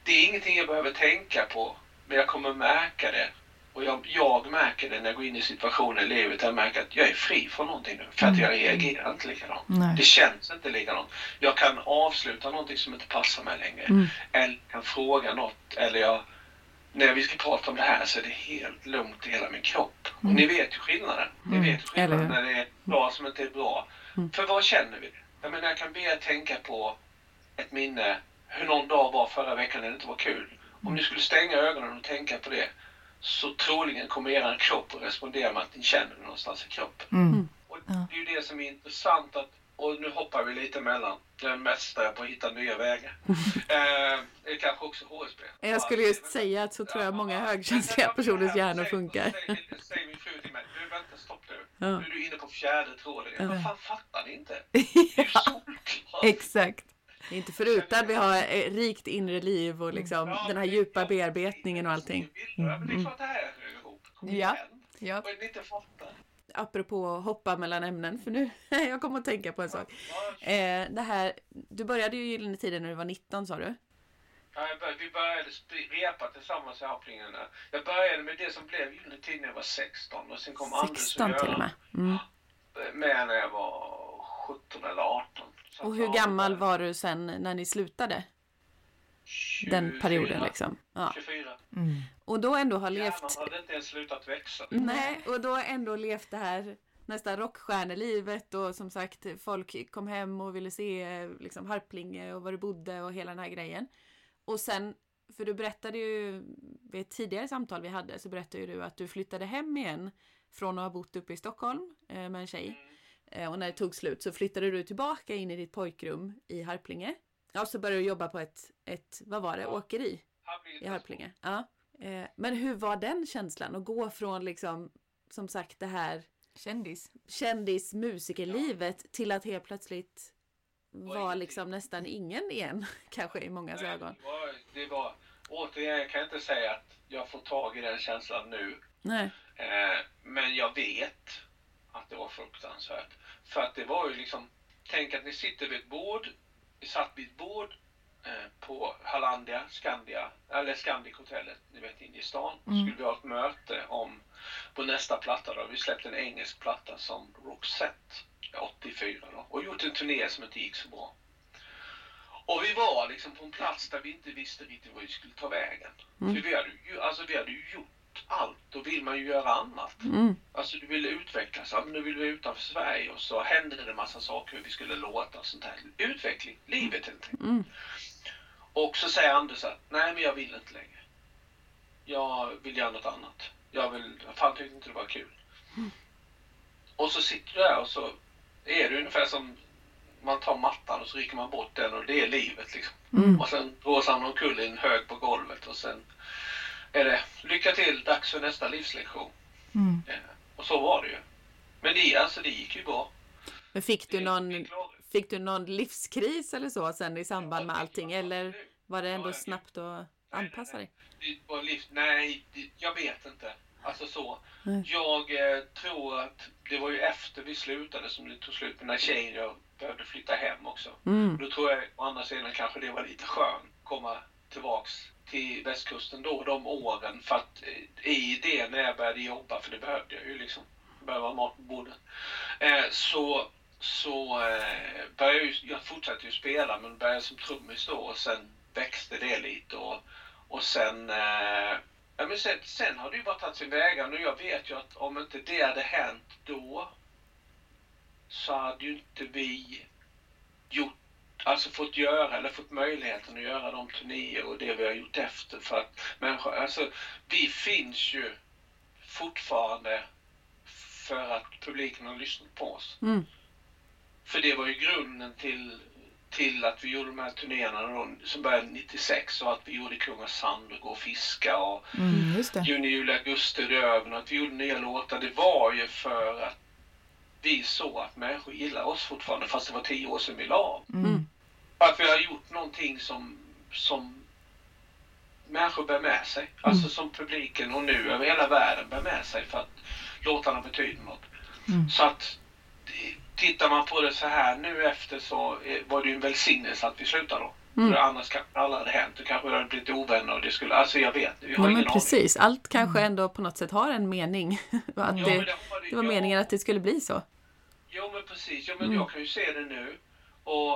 C: det är ingenting jag behöver tänka på. Men jag kommer märka det. Och jag, jag märker det när jag går in i situationer i livet. Jag märker att jag är fri från någonting nu. För att jag reagerar inte likadant.
B: Nej.
C: Det känns inte likadant. Jag kan avsluta någonting som inte passar mig längre.
A: Mm.
C: Eller kan fråga något. Eller jag, när vi ska prata om det här så är det helt lugnt i hela min kropp. Och ni vet ju skillnaden. Ni
B: Mm.
C: vet skillnaden när det är bra som inte är bra.
A: Mm.
C: För vad känner vi? Jag menar jag kan be er tänka på ett minne hur någon dag var förra veckan när det inte var kul. Om ni skulle stänga ögonen och tänka på det så troligen kommer er kropp att respondera med att ni känner det någonstans i kroppen.
B: Mm.
C: Och
B: Ja.
C: det är ju det som är intressant att, och nu hoppar vi lite emellan. Jag är mästare på att hitta nya vägar. eh, det är kanske också HSB.
A: Jag skulle just säga att så tror jag många högkänsliga personers hjärnor funkar.
C: Säg min fru till mig, du vänta stopp nu.
A: Ja.
C: Nu är du inne på fjärde tråden.
A: Ja.
C: Vad fan fattar ni inte? Det är ju solklart.
B: Exakt.
A: Det är inte förutan vi har eh, rikt inre liv och liksom
C: Ja,
A: den här djupa bearbetningen och allting.
C: Ja, men det är klart det här hör ihop. Kom
B: Ja.
C: igen.
B: Ja.
C: Vad är det ni inte fattar?
A: Apropå att hoppa mellan ämnen, för nu jag kommer att tänka på en sak. Eh, det här, du började ju Gyllene Tider när du var 19 sa du?
C: Ja, jag bör- vi började repa tillsammans i Harplingarna. Jag började med det som blev Gyllene Tider när jag var 16 och sen kom Anders
A: 16 till och med. Mm.
C: med när jag var 17 eller 18.
A: Och hur gammal var du sen när ni slutade? Den
C: 24,
A: perioden liksom. Ja.
C: 24.
B: Mm.
A: Och då ändå har
C: Hjärnan
A: levt...
C: hade inte ens slutat växa.
A: Nej, och då ändå levt det här nästan rockstjärnelivet och som sagt folk kom hem och ville se liksom Harplinge och var du bodde och hela den här grejen. Och sen, för du berättade ju vid ett tidigare samtal vi hade så berättade ju du att du flyttade hem igen från att ha bott uppe i Stockholm eh, med en tjej. Eh, och när det tog slut så flyttade du tillbaka in i ditt pojkrum i Harplinge. Ja, så började du jobba på ett, ett vad var det, åkeri
C: Harplinge
A: i Harplinge. Ja. Eh, men hur var den känslan att gå från liksom, som sagt det här
B: Kändis.
A: kändis musikerlivet till att helt plötsligt vara liksom nästan ingen igen, kanske i mångas
C: Nej,
A: ögon.
C: Det var, det var, återigen, jag kan inte säga att jag får tag i den känslan nu.
A: Nej.
C: Eh, men jag vet att det var fruktansvärt. För att det var ju liksom, tänk att ni sitter vid ett bord, vi satt vid ett bord eh, på Hallandia, Skandia, eller Scandic-hotellet, ni vet inne i stan. Då skulle vi ha ett möte om, på nästa platta då, vi släppte en engelsk platta som Roxette 84 då, och gjort en turné som inte gick så bra. Och vi var liksom på en plats där vi inte visste riktigt var vi skulle ta vägen.
A: Mm.
C: För vi hade, ju, alltså vi hade ju gjort allt, då vill man ju göra annat.
A: Mm.
C: Alltså du ville utvecklas, ja, men nu vill vi utanför Sverige och så hände det en massa saker hur vi skulle låta och sånt där. Utveckling, livet helt enkelt.
A: Mm.
C: Och så säger Anders att nej men jag vill inte längre. Jag vill göra något annat. Jag vill, fan tyckte inte det var kul. Och så sitter du där och så är det ungefär som man tar mattan och så rycker man bort den och det är livet liksom.
A: Mm.
C: Och sen blåser han omkull i en hög på golvet och sen är det lycka till, dags för nästa livslektion.
B: Mm.
C: Eh, Och så var det ju. Men det, alltså, det gick ju bra.
A: Men fick du någon, fick du någon livskris eller så sen i samband med allting? Eller var det ändå snabbt att anpassa dig?
C: Det var liv... Nej, jag vet inte. Alltså så. Jag eh, tror att det var ju efter vi slutade som det tog slut med när tjejen jag behövde flytta hem också.
A: Mm.
C: Då tror jag å andra sidan kanske det var lite skönt att komma tillbaks till västkusten då de åren. För att eh, i det när jag började jobba, för det behövde jag ju liksom, behöva behövde mat på bordet, eh, så, så eh, började jag, ju, jag fortsatte ju spela men började som trummis då och sen växte det lite och, och sen eh, Ja, men sen, sen har det ju bara tagit sin vägar och jag vet ju att om inte det hade hänt då så hade ju inte vi gjort, alltså fått göra eller fått möjligheten att göra de turnéer och det vi har gjort efter för att människor, alltså vi finns ju fortfarande för att publiken har lyssnat på oss.
A: Mm.
C: För det var ju grunden till, till att vi gjorde de här turnéerna då, som började 96 och att vi gjorde Kungens sand och Gå och fiska och
B: Mm.
C: Juni, juli, augusti, Röven och att vi gjorde nya låtar. Det var ju för att vi såg att människor gillar oss fortfarande fast det var tio år sedan vi la av.
B: Mm.
C: Att vi har gjort någonting som, som människor bär med sig. Alltså som publiken och nu över hela världen bär med sig för att låtarna betyder något.
B: Mm.
C: Så att tittar man på det så här nu efter så var det ju en välsignelse att vi slutade då.
A: Mm.
C: För annars kanske det aldrig hade hänt. Då kanske hade blivit ovänner och det skulle, alltså jag vet vi har
A: Ja, men
C: aning.
A: precis. Allt kanske ändå på något sätt har en mening. att
C: Ja, men
A: det,
C: har det-
A: det var
C: ja.
A: meningen att det skulle bli så.
C: Jo men precis, ja, men
A: Mm.
C: jag kan ju se det nu och,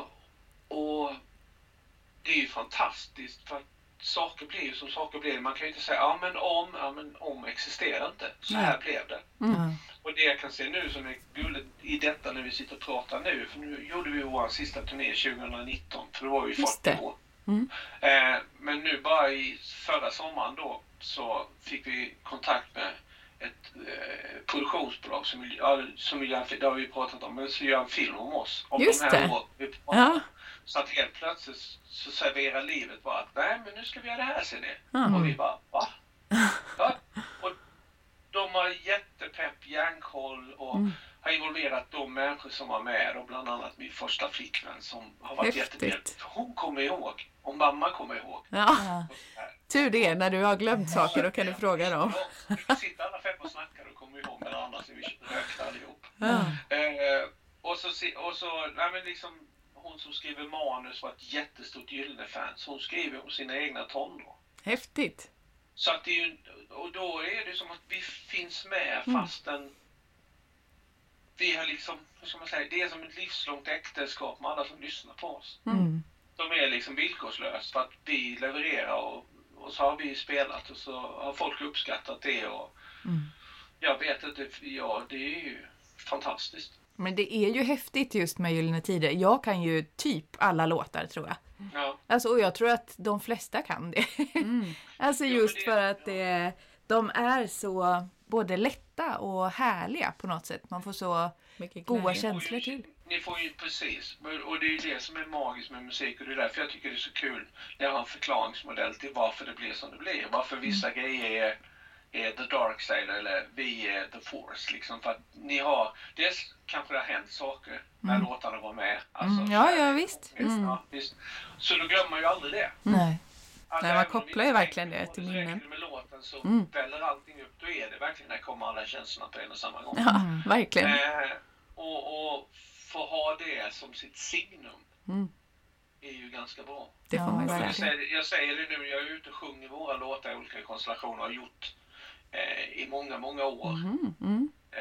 C: och det är ju fantastiskt för att saker blir ju som saker blir. Man kan ju inte säga ja men om, ja men om existerar inte. Så här blev det.
B: Ja.
C: Och det jag kan se nu som är gulligt i detta när vi sitter och pratar nu, för nu gjorde vi vår sista turné 2019, för det var ju
A: Just
C: 40
A: det.
C: år.
A: Mm.
C: Eh, men nu bara i förra sommaren då så fick vi kontakt med ett eh, produktionsbolag som som fi- det har vi pratat om, men som gör en film om oss. Om
A: Just
C: de här
A: det.
C: åren vi pratar
A: Ja.
C: Så att helt plötsligt så serverar livet bara att nej men nu ska vi göra det här ser ni.
A: Ja.
C: Och vi bara va? Ja. Och de har jättepepp, järnkoll och
A: Mm.
C: har involverat de människor som var med och bland annat min första flickvän som har varit
A: Häftigt.
C: jättedel. Hon kommer ihåg. Och mamma kommer ihåg.
A: Ja, tur det. När du har glömt saker då kan du fråga dem.
C: Ja, Vi sitter alla fem och snackar och kommer ihåg med andra så vi rökte allihop.
A: Ja.
C: Eh, och så, och så nej men liksom, hon som skriver manus var ett jättestort Gyllene-fan. Så hon skriver om sina egna tonår.
A: Häftigt.
C: Så att det är ju, och då är det som att vi finns med
A: Mm.
C: fastän vi har liksom, hur ska man säga, det är som ett livslångt äktenskap med alla som lyssnar på oss.
B: Mm.
C: De är liksom villkorslöst för att vi levererar och, och så har vi spelat och så har folk uppskattat det och
B: Mm.
C: jag vet inte, ja det är ju fantastiskt.
B: Men det är ju häftigt just med Gyllene Tider. Jag kan ju typ alla låtar tror jag.
C: Ja,
B: Alltså, och jag tror att de flesta kan det. alltså
C: Jo,
B: just för att det, de är så både lätta och härliga på något sätt. Man får så
A: Mycket
B: goda känslor till.
C: Ni får ju precis, och det är ju det som är magiskt med musik och det är därför jag tycker det är så kul när jag har en förklaringsmodell till varför det blir som det blir. Varför vissa
B: Mm.
C: grejer är, är the dark side eller vi är the force. Liksom för att ni har, dels kanske det har hänt saker när låtarna var med. Alltså,
B: Mm, ja, ja, visst.
C: Mm. Ja, visst. Så då glömmer man ju aldrig det.
B: Nej.
C: Att
A: Nej, man kopplar ju verkligen det till minnen.
C: med låten så
A: Mm.
C: väller allting upp. Då är det verkligen, där kommer alla känslorna på en och samma gång.
A: Ja, verkligen.
C: Eh, och, och få ha det som sitt signum
A: Mm.
C: är ju ganska bra.
A: Det får
B: Ja,
A: man säga.
C: jag, säger, jag säger det nu, jag är ute och sjunger våra låtar i olika konstellationer och har gjort eh, i många, många år.
A: Mm, mm.
C: Eh,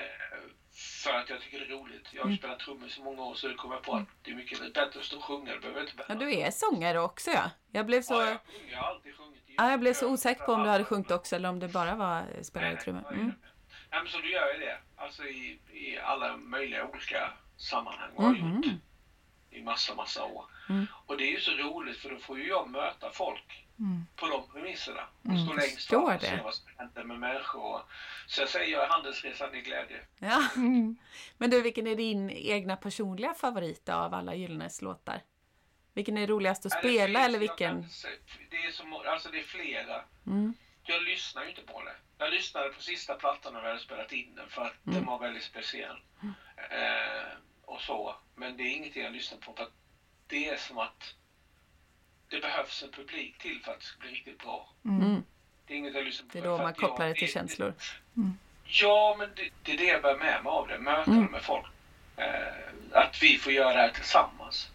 C: för att jag tycker det är roligt. Jag har ju spelat trummor så många år så kommer jag på att det är mycket bättre att stå och sjunga. Det behöver jag inte
A: Ja,
C: bära.
A: du är sångare också ja. Jag blev så,
C: Ja, jag, sjunger. jag har alltid sjungit.
A: ja, jag blev så osäker på om du hade sjungit också eller om det bara var spelade trummor. Mm.
C: Nej, men så du gör ju det. Alltså i, i alla möjliga olika sammanhang och har
A: Mhm.
C: gjort i massa, massa år.
A: Mm.
C: Och det är ju så roligt för då får ju jag möta folk
B: Mm.
C: på de premisserna. Och
A: Mm,
C: stå längst fram och se
A: det.
C: vad som händer med människor. Så jag säger jag är handelsresande i glädje.
A: Ja. Men du, vilken är din egna personliga favorit av alla Gyllenes låtar? Vilken är roligast att
C: Nej,
A: spela
C: finns-
A: eller vilken?
C: Det är, så, må- alltså det är flera.
A: Mm.
C: Jag lyssnar ju inte på det. Jag lyssnade på sista plattan när vi hade spelat in den för att
A: Mm.
C: den var väldigt speciell. Eh, och så. Men det är ingenting jag lyssnar på för att det är som att det behövs en publik till för att det ska bli riktigt bra.
A: Mm.
C: Det är inget jag lyssnar på.
A: Det är då man
C: jag-
A: kopplar det till känslor.
C: Ja, men det, det är det jag bär med mig av det. Möten
A: Mm.
C: med folk. Eh, att vi får göra det här tillsammans.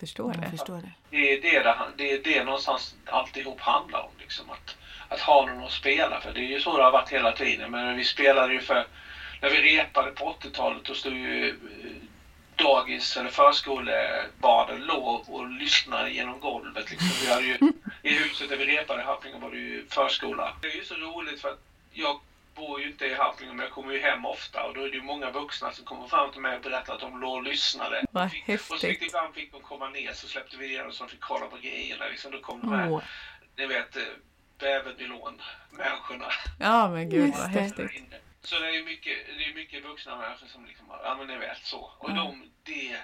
A: Förstår
B: Jag
A: det.
B: förstår det.
C: Det är det, det, är det någonstans alltihop handlar om. Liksom, att, att ha någon att spela för. Det är ju så det har varit hela tiden. Men vi spelade ju för... När vi repade på 80-talet då stod ju dagis eller förskolebarnen låg och lyssnade genom golvet. Liksom. Vi hade ju, I huset där vi repade i Happinge var det ju förskola. Det är ju så roligt för att jag bor ju inte i Happinge men jag kommer ju hem ofta och då är det ju många vuxna som kommer fram till mig och berättar att de låg och lyssnade.
A: Vad
C: Fick- Och så fick,
A: häftigt.
C: ibland fick de komma ner så släppte vi igenom så de fick kolla på grejerna. Liksom. Då kom de här,
A: Åh.
C: ni vet, eh, bävernylon-människorna.
A: Ja men gud vad
B: det.
A: häftigt.
C: Så det är ju mycket, det är mycket vuxna människor som liksom, ja men ni vet så. Och
A: Ja.
C: de, det,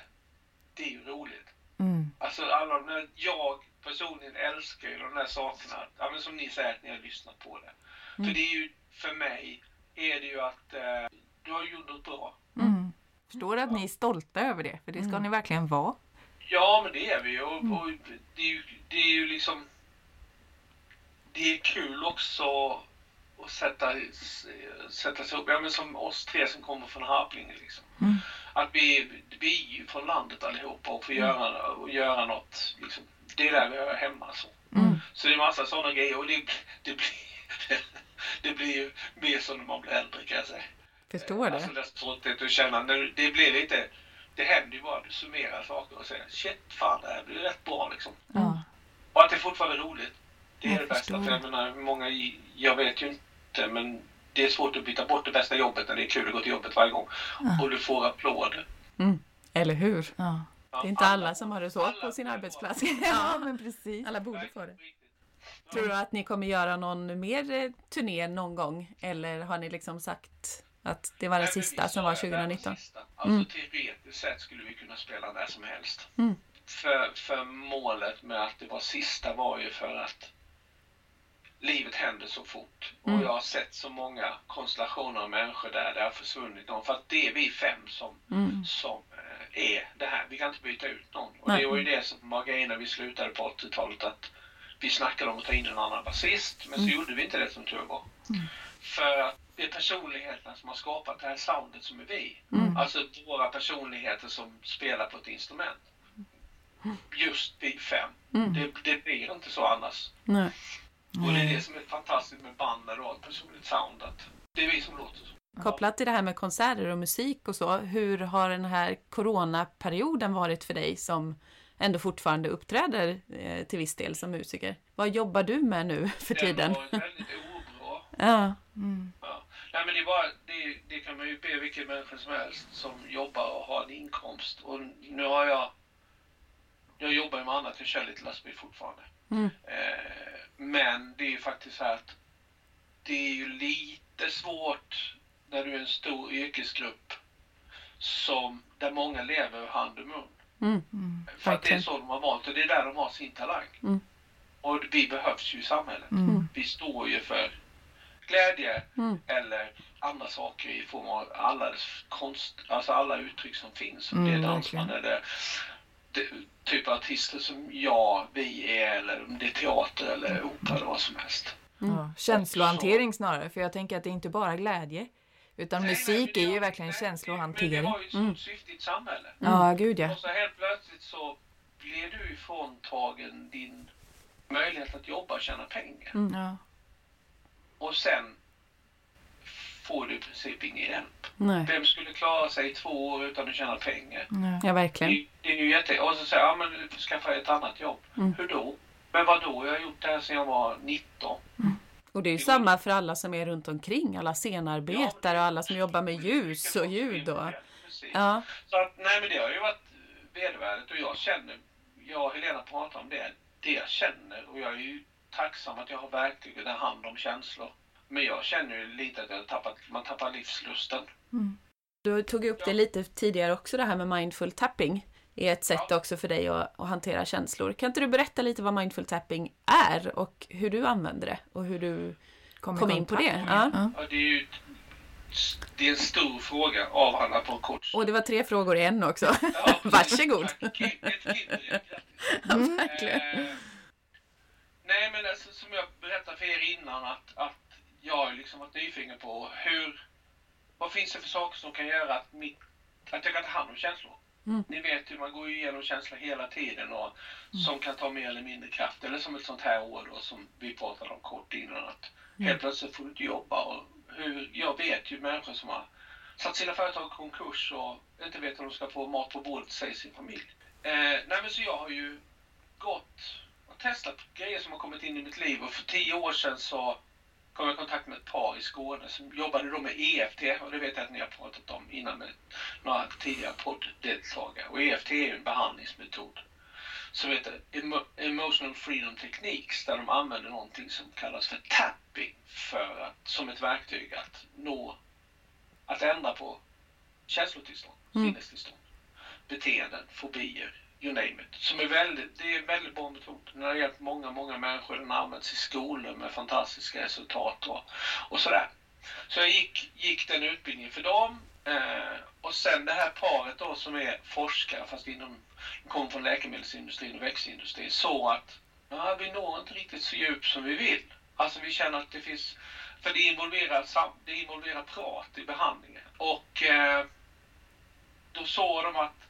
C: det är ju roligt.
B: Mm.
C: Alltså alla de där, jag personligen älskar ju de där sakerna. Ja men som ni säger att ni har lyssnat på det.
A: Mm.
C: För det är ju, för mig, är det ju att eh, du har gjort något bra.
B: Mm.
A: Förstår att ni är stolta över det, för det ska
B: Mm.
A: ni verkligen vara.
C: Ja, men det är vi ju. Och,
A: Mm.
C: och det, är ju det är ju liksom... Det är kul också att sätta, sätta sig upp, ja, men som oss tre som kommer från Harplinge. Liksom.
A: Mm.
C: Att vi, vi är ju från landet allihopa och får göra, och göra något. Liksom. Det är där vi hör hemma. Så,
A: Mm.
C: så det är massa sådana grejer och det, det, blir, det blir ju mer som när man blir äldre kan jag säga.
A: Förstår
C: Alltså
A: det.
C: den stolthet att känna, det blir lite, det händer ju bara, du summerar saker och säger shit fan det här blir rätt bra liksom.
B: Ja.
C: Och att det är fortfarande roligt. Det är
B: Jag
C: det bästa.
B: förstår.
C: För jag menar, många, jag vet ju inte men det är svårt att byta bort det bästa jobbet när det är kul att gå till jobbet varje gång.
B: Ja.
C: Och du får applåder.
A: Mm. Eller hur?
B: Ja.
A: Det är inte alla som har det så
C: alla
A: på sin arbetsplats.
B: ja, men precis.
A: Alla borde få det.
C: riktigt.
A: Tror du att ni kommer göra någon mer eh, turné någon gång? Eller har ni liksom sagt att det var den sista som var
C: det, det här
A: 2019?
C: sista. Alltså
A: Mm.
C: teoretiskt sett skulle vi kunna spela när som helst.
A: Mm.
C: För, för målet med att det var sista var ju för att livet händer så fort.
A: Mm.
C: Och jag har sett så många konstellationer av människor där det har försvunnit någon. För att det är vi fem som,
A: Mm.
C: som eh, är det här. Vi kan inte byta ut någon. Och
A: Nej.
C: det var ju det som var grejen när vi slutade på 80-talet. Att vi snackade om att ta in en annan basist. Men så
A: Mm.
C: gjorde vi inte det som tur var. För att det är personligheterna som har skapat det här soundet som är vi.
A: Mm.
C: Alltså våra personligheter som spelar på ett instrument. Just vi fem.
A: Mm.
C: Det, det blir inte så annars.
A: Nej.
C: Och det är det som är fantastiskt med band ett personligt sound. Att det är vi som låter så.
A: Kopplat till det här med konserter och musik och så, hur har den här coronaperioden varit för dig som ändå fortfarande uppträder eh, till viss del som musiker? Vad jobbar du med nu för tiden?
C: Den var väldigt obra.
A: Ja,
B: Mm.
C: Ja. Nej, men det, är bara, det, det kan man ju be vilken människa som helst som jobbar och har en inkomst. Och nu har jag... Jag jobbar ju med annat, jag kör lite lastbil fortfarande.
A: Mm.
C: Eh, men det är ju faktiskt så här att det är ju lite svårt när du är en stor yrkesgrupp som, där många lever hand och mun.
A: mm.
B: Mm.
C: För att det är så de har valt och det är där de har sin talang.
A: Mm.
C: Och vi behövs ju i samhället.
B: Mm.
C: Vi står ju för glädje
A: Mm.
C: eller andra saker i form av alla konst, alltså alla uttryck som finns. Om
B: Mm,
C: det är dansband eller typ av artister som jag, vi är eller om det är teater eller opera eller vad som helst.
A: Mm.
B: Ja, känslohantering snarare, för jag tänker att det är inte bara glädje. Utan
C: Nej,
B: musik
C: men
B: är
C: det-
B: ju verkligen
C: nej,
B: känslohantering.
C: Men vi har ju ett
A: Mm.
C: syfte i ett samhälle.
B: Ja, gud ja.
C: Och så helt plötsligt så blir du ifråntagen din möjlighet att jobba och tjäna pengar.
A: Mm.
B: ja.
C: Och sen får du i princip ingen hjälp.
A: Nej.
C: Vem skulle klara sig i två år utan att tjäna pengar?
B: Ja.
A: Ja, verkligen.
C: Det, det är ju jätte... Och så säger jag, ja men du skaffa ett annat jobb.
A: Mm.
C: Hur då? Men vad då? Jag har gjort det här sedan jag var 19.
A: Och det är ju samma för alla som är runt omkring, alla scenarbetare och alla som jobbar med ljus och ljud och... Ja,
C: Så att, nej men det har ju varit vedervärdigt och jag känner, jag och Helena pratar om det, det jag känner och jag är ju tacksam att jag har verktyg att ta hand om känslor. Men jag känner ju lite att jag tappat, man tappar livslusten.
A: du tog upp det lite tidigare också, det här med mindful tapping. är ett sätt
C: Ja.
A: också för dig att, att hantera känslor. Kan inte du berätta lite vad mindful tapping är och hur du använder det och hur du
B: Kom,
A: kom in på det? Ja.
C: Ja, det är ju det är en stor fråga avhandlad på kort
A: Och det var tre frågor i en också.
C: Ja,
A: Varsågod. Ja, verkligen.
C: Eh, nej, men alltså, som jag berättade för er innan att, att jag har liksom varit nyfiken på hur... Vad finns det för saker som kan göra att, mitt, att jag kan ta hand om känslor?
A: Mm.
C: Ni vet ju, man går ju igenom känslor hela tiden och som kan ta mer eller mindre kraft. Eller som ett sånt här år då som vi pratade om kort innan. Att Helt plötsligt får du inte jobba. Och hur, jag vet ju människor som har satt sina företag i konkurs och inte vet om de ska få mat på bordet sig sin familj. Eh, nej men så jag har ju gått och testat grejer som har kommit in i mitt liv och för tio år sedan så kom jag i kontakt med ett par i Skåne som jobbade då med EFT och det vet jag att ni har pratat om innan med några tidigare podddeltagare. Och EFT är ju en behandlingsmetod som heter Emo- Emotional Freedom Techniques där de använder någonting som kallas för tapping för att, som ett verktyg att nå, att ändra på känslotillstånd,
A: Mm.
C: sinnestillstånd, beteenden, fobier, you name it. Som är väldigt, det är en väldigt bra metod. Den har hjälpt många, många människor. Den har använts i skolor med fantastiska resultat och, och sådär. Så jag gick, gick den utbildningen för dem. Eh, och sen det här paret då som är forskare fast inom, de från läkemedelsindustrin och växtindustrin, så att ja, vi når inte riktigt så djupt som vi vill. Alltså vi känner att det finns, för det involverar, det involverar prat i behandlingen. Och eh, då såg de att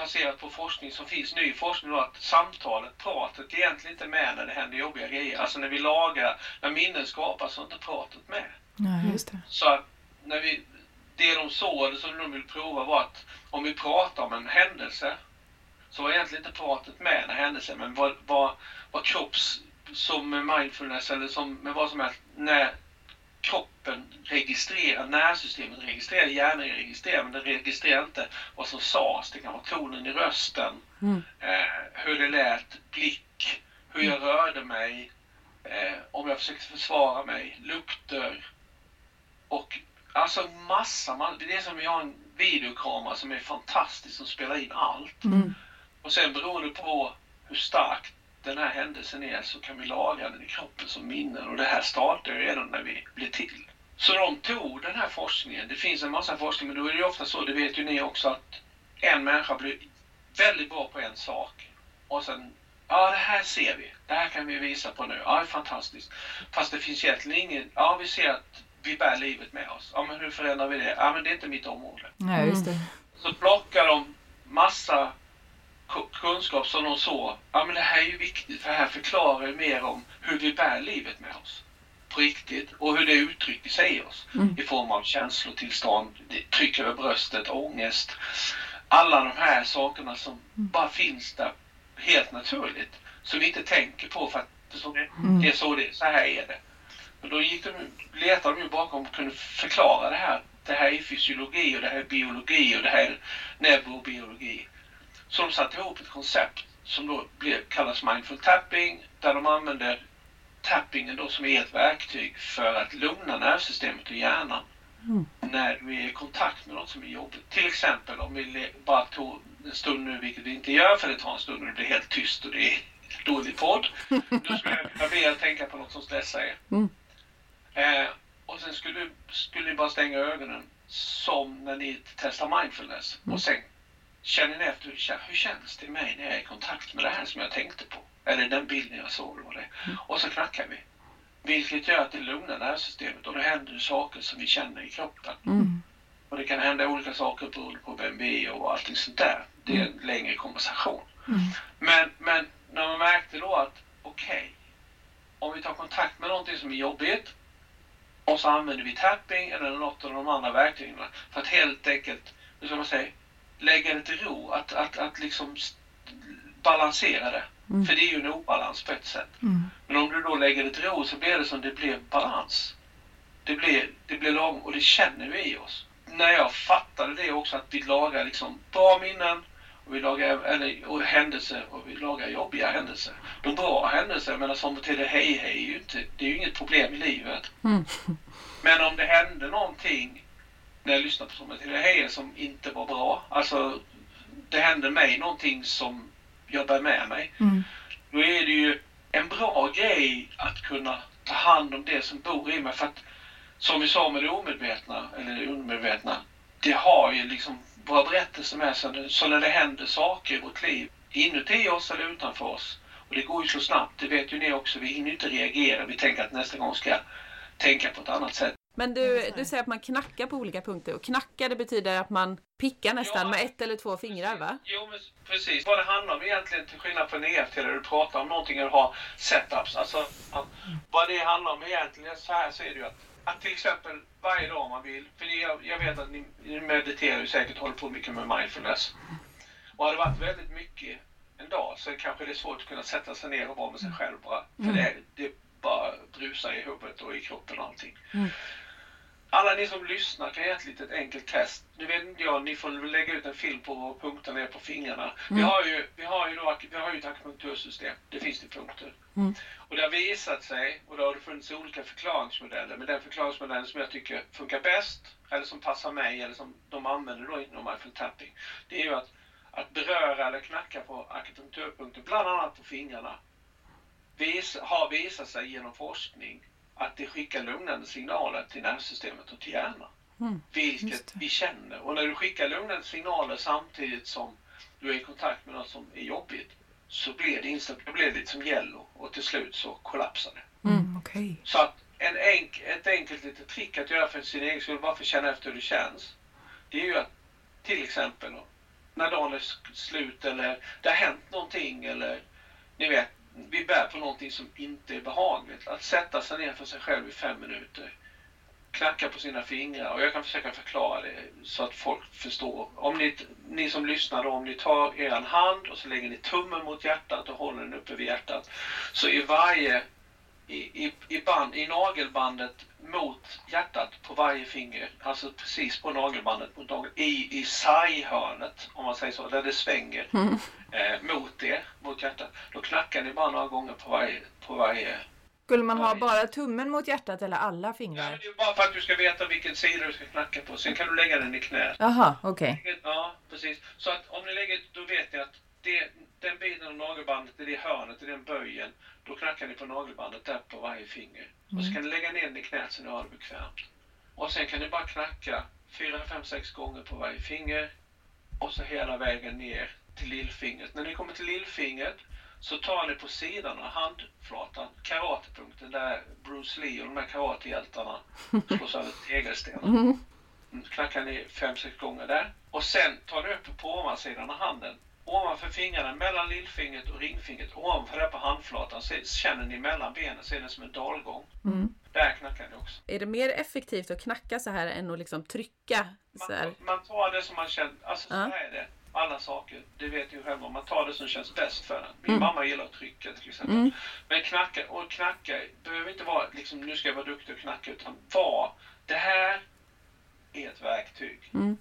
C: baserat på forskning som finns, ny forskning, då, att samtalet, pratet egentligen inte är med när det händer jobbiga grejer. Alltså när vi lagar, när minnen skapas så är inte pratet med.
B: Ja, just det.
C: Så att när vi, det de såg, eller som de ville prova var att om vi pratar om en händelse så var egentligen inte pratet med när händelsen, men vad, vad, vad kropps, som mindfulness eller som med vad som helst, när kroppen registrerar, nervsystemet registrerar, hjärnan registrerar, men den registrerar inte vad som sades. Det kan vara tonen i rösten,
A: Mm.
C: eh, hur det lät, blick, hur jag rörde mig, eh, om jag försökte försvara mig, lukter och alltså massa, man, det är som vi har en videokamera som är fantastisk som spelar in allt.
A: Mm.
C: Och sen beroende på hur starkt den här händelsen är så kan vi lagra den i kroppen som minnen och det här startar ju redan när vi blir till. Så de tog den här forskningen. Det finns en massa forskning men då är det ju ofta så, det vet ju ni också, att en människa blir väldigt bra på en sak och sen Ja, det här ser vi. Det här kan vi visa på nu. Ja, fantastiskt. Fast det finns egentligen ingen... Ja, vi ser att vi bär livet med oss. Ja, men hur förändrar vi det? Ja, men det är inte mitt område.
B: Nej, just det.
C: Så plockar de massa kunskap som de såg. Ja, men det här är ju viktigt för här förklarar det mer om hur vi bär livet med oss. På riktigt. Och hur det uttrycker sig i oss. Mm. I form av känslotillstånd, tryck över bröstet, ångest. Alla de här sakerna som mm. bara finns där helt naturligt. Som vi inte tänker på för att det, mm. det är så det är, så här är det. Men då gick de, letade de ju bakom och kunde förklara det här. Det här är fysiologi och det här är biologi och det här är neurobiologi. Så de satte ihop ett koncept som då blev, kallas mindful tapping där de använder tappingen då som är ett verktyg för att lugna nervsystemet och hjärnan. Mm. När vi är i kontakt med något som är jobbigt. Till exempel om vi bara tog en stund nu, vilket vi inte gör för det tar en stund och det blir helt tyst och det är dålig podd. Då skulle jag kunna be er tänka på något som stressar er. Mm. Eh, och sen skulle, skulle ni bara stänga ögonen som när ni testar mindfulness. Mm. Och sen känner ni efter hur känns det i mig när jag är i kontakt med det här som jag tänkte på. Eller den bilden jag såg. Eller det. Och så knackar vi. Vilket gör att det lugnar nervsystemet och då händer saker som vi känner i kroppen. Mm. Och det kan hända olika saker beroende på vem vi är och allting sånt där. Det är en mm. längre konversation. Mm. Men, men när man märkte då att okej, okay, om vi tar kontakt med någonting som är jobbigt och så använder vi tapping eller något av de andra verktygen för att helt enkelt, hur ska man säga, lägga det till ro, att, att, att liksom balansera det. Mm. För det är ju en obalans på ett sätt. Mm. Men om du då lägger det till ro så blir det som det blir balans. Det blir, det blir lagom och det känner vi i oss. När jag fattade det också att vi lagar liksom bra minnen och vi lagar eller, och händelser och vi lagar jobbiga händelser. De bra händelser, men som betyder hej hej, det är ju inget problem i livet. Mm. Men om det hände någonting när jag lyssnade på Som hej som inte var bra, alltså det hände mig någonting som jag bär med mig. Mm. Då är det ju en bra grej att kunna ta hand om det som bor i mig. För att som vi sa med det omedvetna, eller det undermedvetna, det har ju liksom våra berättelser med sig. Så när det händer saker i vårt liv, inuti oss eller utanför oss, och det går ju så snabbt, det vet ju ni också, vi hinner inte reagera. Vi tänker att nästa gång ska jag tänka på ett annat sätt.
A: Men du, du säger att man knackar på olika punkter och knacka det betyder att man pickar nästan ja, med ett eller två fingrar va?
C: Jo men precis. Vad det handlar om egentligen till skillnad från EFT där du pratar om någonting eller har setups. Alltså att, vad det handlar om egentligen så här så är det ju att, att till exempel varje dag om man vill. För jag, jag vet att ni, ni mediterar ju säkert håller på mycket med mindfulness. Och har det varit väldigt mycket en dag så kanske det är svårt att kunna sätta sig ner och vara med sig själv bara. För mm. det, det bara brusar i huvudet och i kroppen och allting. Mm alla ni som lyssnar kan göra ett litet enkelt test. Nu vet inte jag, ni får lägga ut en film på punkterna ner på fingrarna. Mm. Vi, har ju, vi, har ju då, vi har ju ett akupunktursystem. Det finns det punkter. Mm. Och det har visat sig, och då har det funnits olika förklaringsmodeller, men den förklaringsmodellen som jag tycker funkar bäst, eller som passar mig, eller som de använder då inom mindful tapping, det är ju att, att beröra eller knacka på akupunkturpunkter, bland annat på fingrarna, vis, har visat sig genom forskning att det skickar lugnande signaler till nervsystemet och till hjärnan. Mm, vilket vi känner. Och när du skickar lugnande signaler samtidigt som du är i kontakt med något som är jobbigt så blir det instant, det blir lite som yellow och till slut så kollapsar det.
B: Mm, okay.
C: Så att en enk, ett enkelt litet trick att göra för sin egen skull, bara för att känna efter hur det känns, det är ju att till exempel när dagen är slut eller det har hänt någonting eller ni vet, vi bär på någonting som inte är behagligt. Att sätta sig ner för sig själv i fem minuter, knacka på sina fingrar och jag kan försöka förklara det så att folk förstår. Om ni, ni som lyssnar då, om ni tar er hand och så lägger ni tummen mot hjärtat och håller den uppe vid hjärtat. Så i varje, i, i, i, band, i nagelbandet mot hjärtat på varje finger, alltså precis på nagelbandet mot nageln, i, i sarghörnet om man säger så, där det svänger mm. eh, mot det, mot hjärtat. Då knackar ni bara några gånger på varje, på varje
B: skulle man ha bara tummen mot hjärtat eller alla fingrar?
C: Ja, det är bara för att du ska veta vilken sida du ska knacka på. Sen kan du lägga den i knät.
B: Jaha, okej. Okay.
C: Ja, precis. Så att om ni lägger, då vet ni att det, den biten av nagelbandet, i det hörnet, i den böjen, då knackar ni på nagelbandet där på varje finger. Och så kan ni lägga ner den i knät så ni har det bekvämt. Och sen kan ni bara knacka fyra, fem, sex gånger på varje finger och så hela vägen ner till lillfingret. När ni kommer till lillfingret så tar ni på sidan av handflatan, karatepunkten där Bruce Lee och de här karatehjältarna slås över tegelstenar. Mm, Knackar ni fem, sex gånger där. Och sen tar ni upp på ovansidan av handen. Ovanför fingrarna, mellan lillfingret och ringfingret, ovanför där på handflatan, så känner ni mellan benen, så är det som en dalgång.
A: Mm.
C: Där knackar ni också.
A: Är det mer effektivt att knacka så här än att liksom trycka så här?
C: Man, man tar det som man känner, alltså så
A: Ja.
C: här är det. Alla saker, det vet ju själva, man tar det som känns bäst för en. Min
A: Mm.
C: mamma gillar att trycka till exempel.
A: Mm.
C: Men knacka, och knacka behöver inte vara liksom, nu ska jag vara duktig och knacka, utan var, det här är ett verktyg.
A: Mm.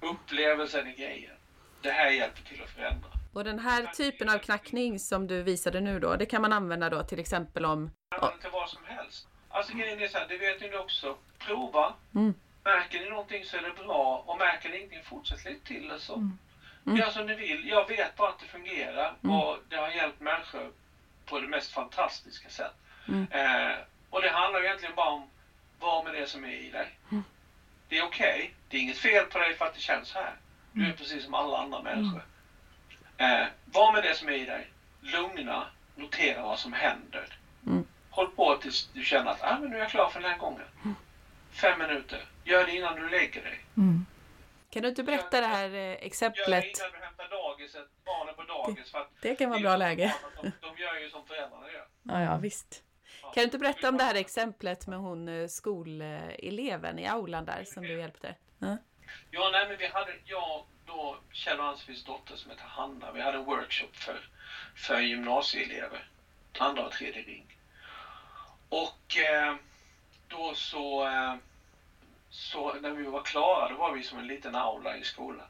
C: Upplevelsen är grejen. Det här hjälper till att förändra.
A: Och den här typen av knackning som du visade nu då, det kan man använda då till exempel om...
C: Använd till vad som helst. Alltså grejen är så här, det vet ni också. Prova.
A: Mm.
C: Märker ni någonting så är det bra och märker ni ingenting, fortsätt lite till det så.
A: Mm.
C: Gör som ni vill. Jag vet bara att det fungerar
A: Mm.
C: och det har hjälpt människor på det mest fantastiska sätt.
A: Mm.
C: Eh, och det handlar egentligen bara om vad med det som är i dig.
A: Mm.
C: Det är okej. Det är inget fel på dig för att det känns så här. Du
A: Mm.
C: är precis som alla andra människor. Eh, var med det som är i dig. Lugna. Notera vad som händer.
A: Mm.
C: Håll på tills du känner att ah, men nu är jag klar för den här gången. Fem minuter. Gör det innan du lägger dig.
A: Kan du inte berätta det här eh,
C: Gör det
A: exemplet?
C: innan du hämtar dagiset, barnen på dagis. För att
A: Det kan vara
C: det
A: bra läge.
C: De, de gör ju som föräldrarna gör.
A: Ja, ja visst.
C: Ja.
A: Kan du inte berätta om det här exemplet med hon eh, skoleleven i aulan där som du hjälpte? Ja.
C: Ja, nej, men vi hade, jag då, Kjell och Ann-Sofies dotter som heter Hanna, vi hade en workshop för, för gymnasieelever. Andra och tredje ring. Och eh, då så, eh, så, när vi var klara, då var vi som en liten aula i skolan.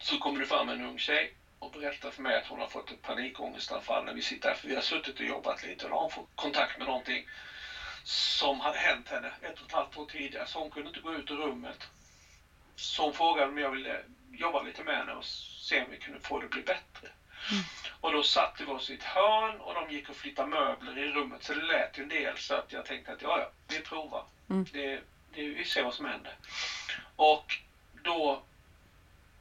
C: Så kommer det fram en ung tjej och berättar för mig att hon har fått ett panikångestanfall när vi sitter här. För vi har suttit och jobbat lite och då har hon fått kontakt med någonting som hade hänt henne ett och ett halvt år tidigare. Så hon kunde inte gå ut ur rummet. Så hon frågade om jag ville jobba lite med henne och se om vi kunde få det att bli bättre. Och då satte vi oss i ett hörn och de gick och flyttade möbler i rummet så det lät ju en del så att jag tänkte att ja, ja, vi provar.
A: Mm.
C: Det, det, vi ser vad som händer. Och då,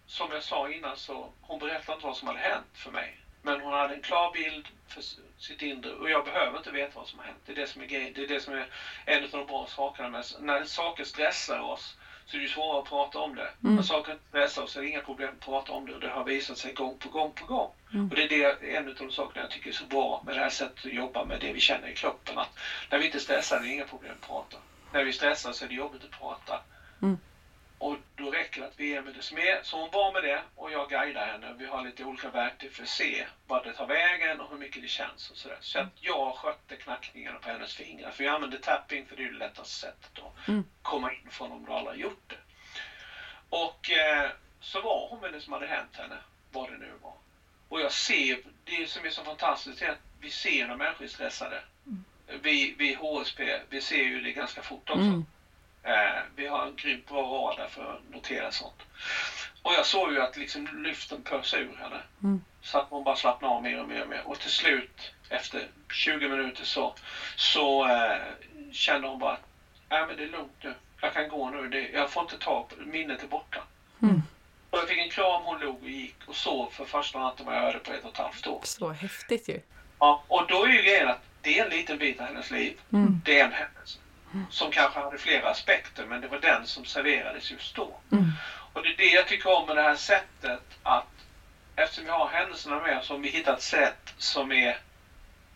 C: som jag sa innan så, hon berättade inte vad som hade hänt för mig. Men hon hade en klar bild för sitt inre och jag behöver inte veta vad som har hänt. Det är det som är grejen. Det är det som är en av de bra sakerna med när saker stressar oss så är det svårare att prata om det.
A: Mm.
C: När saker inte stressar oss så är det inga problem att prata om det och det har visat sig gång på gång på gång.
A: Mm.
C: Och det är det, en av de sakerna jag tycker är så bra med det här sättet att jobba med det vi känner i kroppen. Att när vi inte stressar är det inga problem att prata. När vi stressar så är det jobbigt att prata.
A: Mm.
C: Och då räcker det att vi är med. Så hon var med det och jag guidar henne. Vi har lite olika verktyg för att se vad det tar vägen och hur mycket det känns och sådär. Så att jag skötte knackningarna på hennes fingrar. För jag använder tapping för det är det lättaste sättet att
A: Mm.
C: komma in från om du har gjort det. Och eh, så var hon med det som hade hänt henne, vad det nu var. Och jag ser, det som är så fantastiskt är att vi ser när människor är stressade. Vi, vi HSP, vi ser ju det ganska fort också.
A: Mm.
C: Eh, vi har en grymt bra radar för att notera sånt. Och jag såg ju att liksom luften pös ur henne.
A: Mm.
C: Så att hon bara slappnade av mer och mer och mer. Och till slut, efter 20 minuter så, så eh, kände hon bara att äh, men det är lugnt nu. Jag kan gå nu. Det, jag får inte ta minnet är borta.
A: Mm.
C: Och jag fick en kram, hon log och gick och sov för första natten vad jag hörde på ett och ett halvt år.
A: Så häftigt ju.
C: Ja, och då är ju grejen att det är en liten bit av hennes liv.
A: Mm.
C: Det är en händelse. Som kanske hade flera aspekter men det var den som serverades just då.
A: Mm.
C: Och det är det jag tycker om med det här sättet att eftersom vi har händelserna med oss, om vi hittar ett sätt som är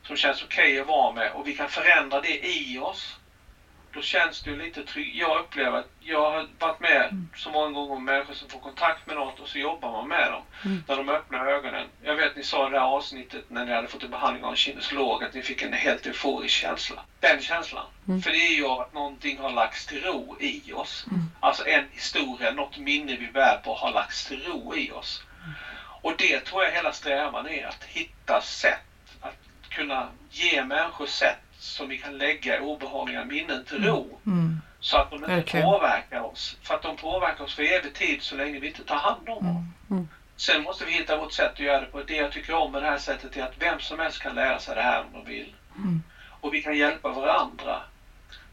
C: som känns okej att vara med och vi kan förändra det i oss. Då känns det ju lite tryggt. Jag upplever att jag har varit med så många gånger med människor som får kontakt med något och så jobbar man med dem.
A: Mm.
C: När de öppnar ögonen. Jag vet ni sa i det här avsnittet när ni hade fått en behandling av en kinesolog att ni fick en helt euforisk känsla. Den känslan.
A: Mm.
C: För det är ju att någonting har lagts till ro i oss.
A: Mm.
C: Alltså en historia, något minne vi bär på har lagts till ro i oss. Och det tror jag hela strävan är, att hitta sätt att kunna ge människor sätt som vi kan lägga obehagliga minnen till ro.
B: Mm.
C: Så att de inte
B: Verkligen.
C: påverkar oss. För att de påverkar oss för evig tid så länge vi inte tar hand om dem.
A: Mm.
C: Sen måste vi hitta vårt sätt att göra det på. Det jag tycker om med det här sättet är att vem som helst kan lära sig det här om de vill. Och vi kan hjälpa varandra.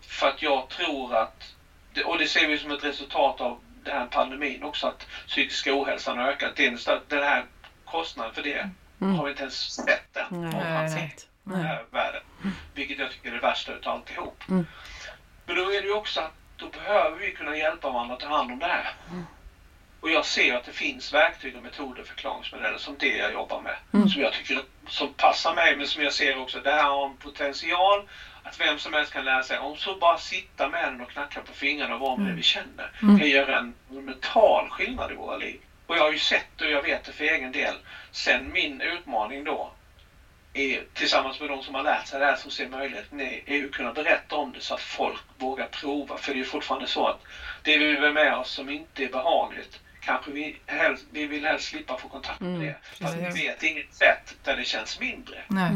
C: För att jag tror att, och det ser vi som ett resultat av den här pandemin också, att psykiska ohälsan har ökat. Den här kostnaden för det har vi inte ens sett än.
A: Nej,
C: här världen. Vilket jag tycker är det värsta utav alltihop.
A: Mm.
C: Men då är det ju också att då behöver vi kunna hjälpa varandra att ta hand om det här. Och jag ser att det finns verktyg och metoder, förklaringsmodeller som det jag jobbar med.
A: Mm.
C: Som jag tycker som passar mig men som jag ser också, det här har en potential att vem som helst kan lära sig. Om så bara sitta med den och knacka på fingrarna och vara med det vi känner
A: Mm.
C: kan göra en mental skillnad i våra liv. Och jag har ju sett och jag vet det för egen del. Sen min utmaning då är, tillsammans med de som har lärt sig det här som ser möjligheten är, är att kunna berätta om det så att folk vågar prova. För det är ju fortfarande så att det vi vill med oss som inte är behagligt kanske vi, helst, vi vill helst slippa få kontakt med
A: Mm,
C: det. Fast vi vet inget sätt där det känns mindre.
B: Nej.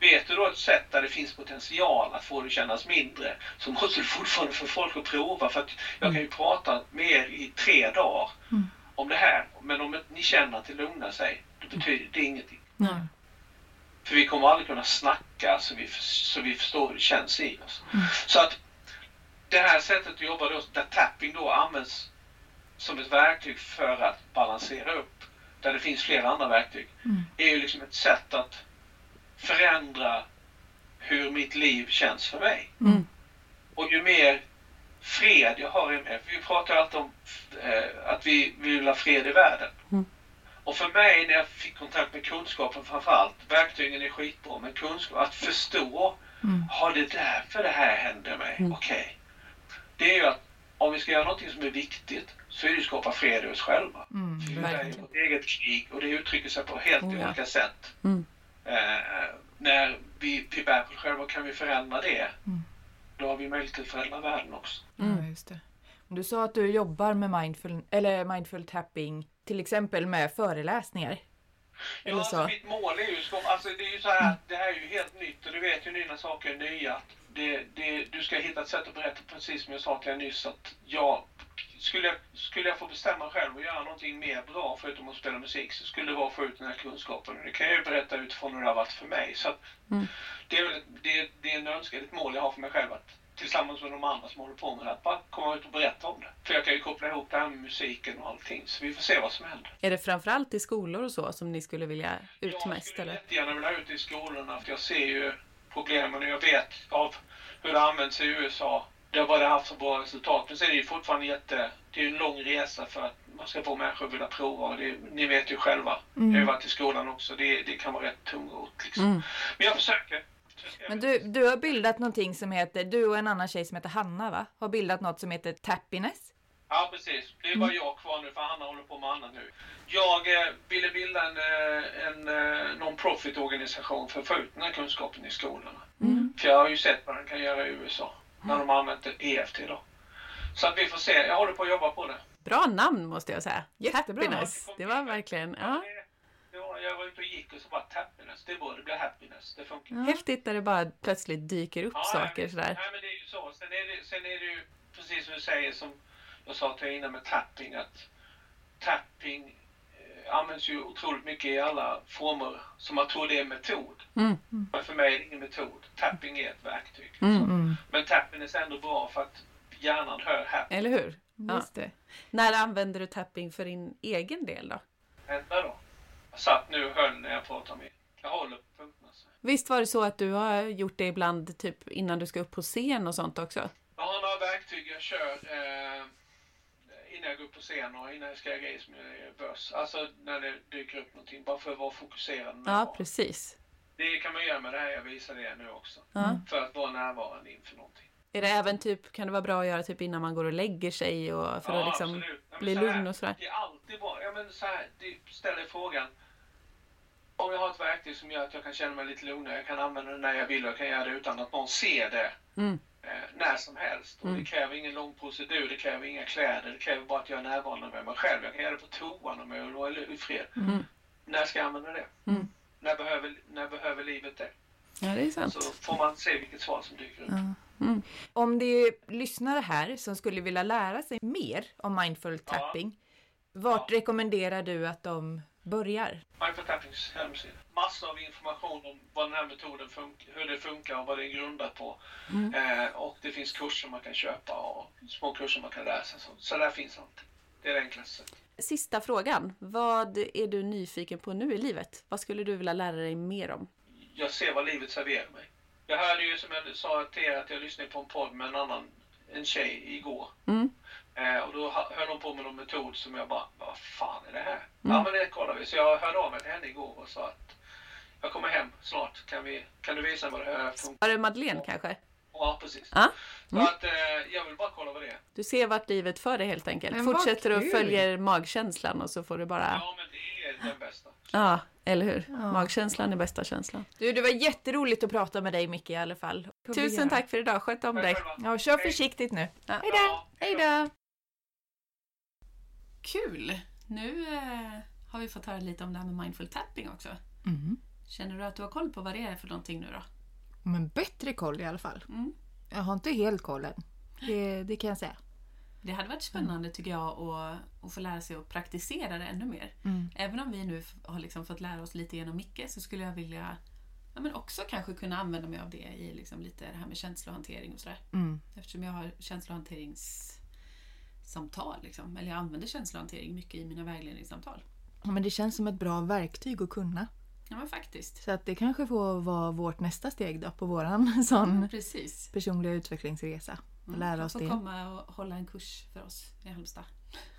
C: Vet du då ett sätt där det finns potential att få det kännas mindre så måste du fortfarande få folk att prova. För att jag kan ju prata med er i tre dagar
B: Mm.
C: om det här. Men om ni känner att det lugnar sig, då betyder det ingenting.
B: Nej.
C: För vi kommer aldrig kunna snacka så vi, så vi förstår hur det känns i oss. Så att det här sättet att jobba då, där tapping då används som ett verktyg för att balansera upp, där det finns flera andra verktyg,
B: Mm.
C: är ju liksom ett sätt att förändra hur mitt liv känns för mig.
A: Mm.
C: Och ju mer fred jag har i mig, för vi pratar ju alltid om eh, att vi vill ha fred i världen. Och för mig när jag fick kontakt med kunskapen framförallt, verktygen är skitbra, men kunskap, att förstå,
B: Mm.
C: har det därför det här händer mig?
A: Mm.
C: Okej. Det är ju att om vi ska göra någonting som är viktigt så är det att skapa fred i oss själva.
B: Mm.
C: För det är ju vårt eget krig och det uttrycker sig på helt
A: Oh, ja.
C: olika sätt.
A: Mm.
C: Eh, när vi, vi bär på oss själva kan vi förändra det.
B: Mm.
C: Då har vi möjlighet att förändra världen också.
A: Mm.
B: Ja, just det. Du sa att du jobbar med mindful, eller mindful tapping, till exempel med föreläsningar.
C: Ja,
B: Eller
C: alltså
B: så.
C: mitt mål är ju, skap- alltså det är ju så här, det här är ju helt nytt och det vet ju när saker är nya. Det, det, du ska hitta ett sätt att berätta precis som jag sa till er nyss att jag, skulle jag, skulle jag få bestämma själv och göra någonting mer bra förutom att spela musik så skulle det vara att få ut den här kunskapen. Det kan jag ju berätta utifrån hur det har varit för mig. Så
A: Mm.
C: det, är, det, det är en önskan, ett mål jag har för mig själv att tillsammans med de andra som håller på med det, att bara komma ut och berätta om det. För jag kan ju koppla ihop det här med musiken och allting så vi får se vad som händer.
A: Är det framförallt i skolor och så som ni skulle vilja ut
C: jag
A: mest
C: skulle
A: eller?
C: jättegärna vilja ut i skolorna för jag ser ju problemen och jag vet av hur det används i USA. Det har bara haft så bra resultat. Men sen är det ju fortfarande jätte... Det är ju en lång resa för att man ska få människor att vilja prova. Det, ni vet ju själva. Jag har ju varit i skolan också. Det, det kan vara rätt tungrot liksom.
A: Mm.
C: Men jag försöker.
B: Men du, du har bildat någonting som heter, du och en annan tjej som heter Hanna va? Har bildat något som heter Tappiness.
C: Ja, precis. Det är bara jag kvar nu för Hanna håller på med annat nu. Jag eh, ville bilda en, eh, en eh, non-profit organisation för att få ut den här kunskapen i skolorna.
A: Mm.
C: För jag har ju sett vad den kan göra i USA när de har använt EFT då. Så att vi får se. Jag håller på att jobba på det.
A: Bra namn måste jag säga.
B: Jättebra.
A: Happiness. Det var verkligen, ja.
C: Det- det Jag var ute och gick och så bara happiness. Det borde bli happiness. Det funkar.
A: Häftigt när det bara plötsligt dyker upp
C: Ja,
A: saker sådär.
C: Nej, men det är ju så. Sen är det, sen är det ju precis som du säger som jag sa till er innan med tapping att tapping eh, används ju otroligt mycket i alla former som man tror det är en metod.
A: Mm.
C: Men för mig är det ingen metod. Tapping är ett verktyg.
A: Mm.
B: Mm.
C: Men tapping är ändå bra för att hjärnan hör happy.
A: Eller hur? Ja.
B: Just det.
A: När använder du tapping för din egen del då?
C: Vänta då. Jag satt nu och höll när jag pratade med. Jag håller på punkterna. så.
A: Visst var det så att du har gjort det ibland typ innan du ska upp på scen och sånt också?
C: Jag har några verktyg jag kör eh, innan jag går upp på scen och innan jag ska göra grejer som nervös. Alltså när det dyker upp någonting. Bara för att vara fokuserad.
A: Ja, precis.
C: Det kan man göra med det här jag visar er nu också.
A: Ja.
C: För att vara närvarande inför någonting.
A: Är det även typ, kan det vara bra att göra typ innan man går och lägger sig och för att liksom
C: absolut. Men
A: bli
C: så här,
A: lugn och sådär?
C: Det är alltid bra. Ja, men så här, det, ställ dig frågan. Om jag har ett verktyg som gör att jag kan känna mig lite lugnare, jag kan använda det när jag vill och jag kan göra det utan att någon ser det
A: Mm.
C: eh, när som helst. Och
A: Mm.
C: Det kräver ingen lång procedur, det kräver inga kläder, det kräver bara att jag är närvarande med mig själv. Jag kan göra det på toan om jag vill vara i fred.
A: Mm.
C: När ska jag använda det?
A: Mm.
C: När, behöver, när behöver livet det?
A: Ja, det är sant.
C: Så får man se vilket svar som dyker upp.
A: Ja. Mm.
B: Om det är lyssnare här som skulle vilja lära sig mer om mindful tapping, Vart rekommenderar du att de börjar?
C: Mindful Tappings hemsida. Massor av information om vad den här metoden funkar, hur det funkar och vad det är grundat på. Eh, och det finns kurser man kan köpa och små kurser man kan läsa. Så, så där finns allt. Det är det enklaste sättet.
A: Sista frågan. Vad är du nyfiken på nu i livet? Vad skulle du vilja lära dig mer om?
C: Jag ser vad livet serverar mig. Jag hörde ju som jag sa till er att jag lyssnade på en podd med en annan, en tjej igår.
A: Mm.
C: Eh, och då hö- höll hon på med någon metod som jag bara, vad fan är det här? Ja men det kollar vi. Så jag hörde av mig till henne igår och sa att jag kommer hem snart. Kan, vi, kan du visa mig vad det här funkar?
A: Var det Madeleine kanske?
C: Ja precis.
A: Ja.
C: Så att eh, jag vill bara kolla vad det är.
A: Du ser vart livet för dig helt enkelt.
B: Men
A: Fortsätter och följer magkänslan och så får du bara...
C: Ja men det är den bästa.
A: Ja, eller hur? Magkänslan är bästa känslan.
B: Du, det var jätteroligt att prata med dig Micke i alla fall.
A: Tusen tack för idag. Sköt om
C: Tack
A: dig.
B: Ja, kör försiktigt nu.
A: Ja.
B: Hej då!
C: Ja,
A: Hej då! Kul! Nu eh, har vi fått höra lite om det här med mindful tapping också.
B: Mm.
A: Känner du att du har koll på vad det är för någonting nu då?
B: Men bättre koll i alla fall.
A: Mm.
B: Jag har inte helt koll än. Det, det kan jag säga.
A: Det hade varit spännande tycker jag att, att få lära sig att praktisera det ännu mer.
B: Mm.
A: Även om vi nu har liksom fått lära oss lite genom Micke så skulle jag vilja ja, men också kanske kunna använda mig av det i liksom lite det här med känslohantering och sådär.
B: Mm.
A: Eftersom jag har känslohanteringssamtal. Liksom. Eller jag använder känslohantering mycket i mina vägledningssamtal.
B: Ja, men det känns som ett bra verktyg att kunna.
A: Ja men faktiskt.
B: Så att det kanske får vara vårt nästa steg då på våran sån
A: Precis.
B: personliga utvecklingsresa. Och lära
A: Han
B: oss
A: får
B: det.
A: komma och hålla en kurs för oss i Halmstad.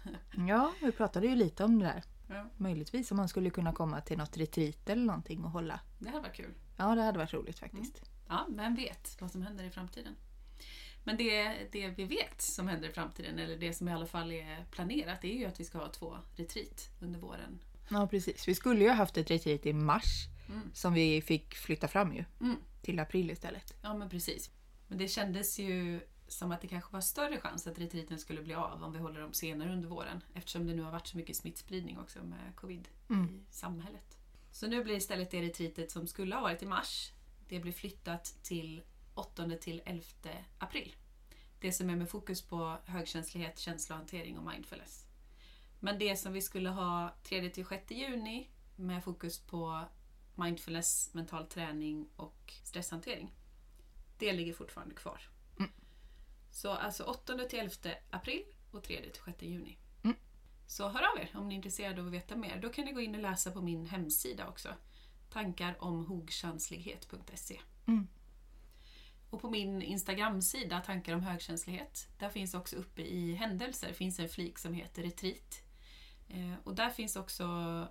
B: Ja, vi pratade ju lite om det där.
A: Ja.
B: Möjligtvis om man skulle kunna komma till något retreat eller någonting och hålla.
A: Det här var kul.
B: Ja, det hade varit roligt faktiskt.
A: Ja, vem vet vad som händer i framtiden? Men det, det vi vet som händer i framtiden, eller det som i alla fall är planerat, det är ju att vi ska ha två retreat under våren.
B: Ja, precis. Vi skulle ju ha haft ett retreat i mars
A: Mm.
B: som vi fick flytta fram ju.
A: Mm.
B: Till april istället.
A: Ja, men precis. Men det kändes ju som att det kanske var större chans att retreaten skulle bli av om vi håller dem senare under våren. Eftersom det nu har varit så mycket smittspridning också med covid
B: Mm.
A: i samhället. Så nu blir istället det retreatet som skulle ha varit i mars, det blir flyttat till 8 till 11 april. Det som är med fokus på högkänslighet, känslohantering och mindfulness. Men det som vi skulle ha 3 till 6 juni med fokus på mindfulness, mental träning och stresshantering. Det ligger fortfarande kvar.
B: Mm.
A: Så alltså 8 till 11 april och 3 till 6 juni.
B: Mm.
A: Så hör av er om ni är intresserade av att veta mer. Då kan ni gå in och läsa på min hemsida också. Tankar om hogkänslighet.se.
B: Mm.
A: Och på min Instagramsida, Tankar om högkänslighet, där finns också uppe i händelser finns en flik som heter retreat. Eh, och där finns också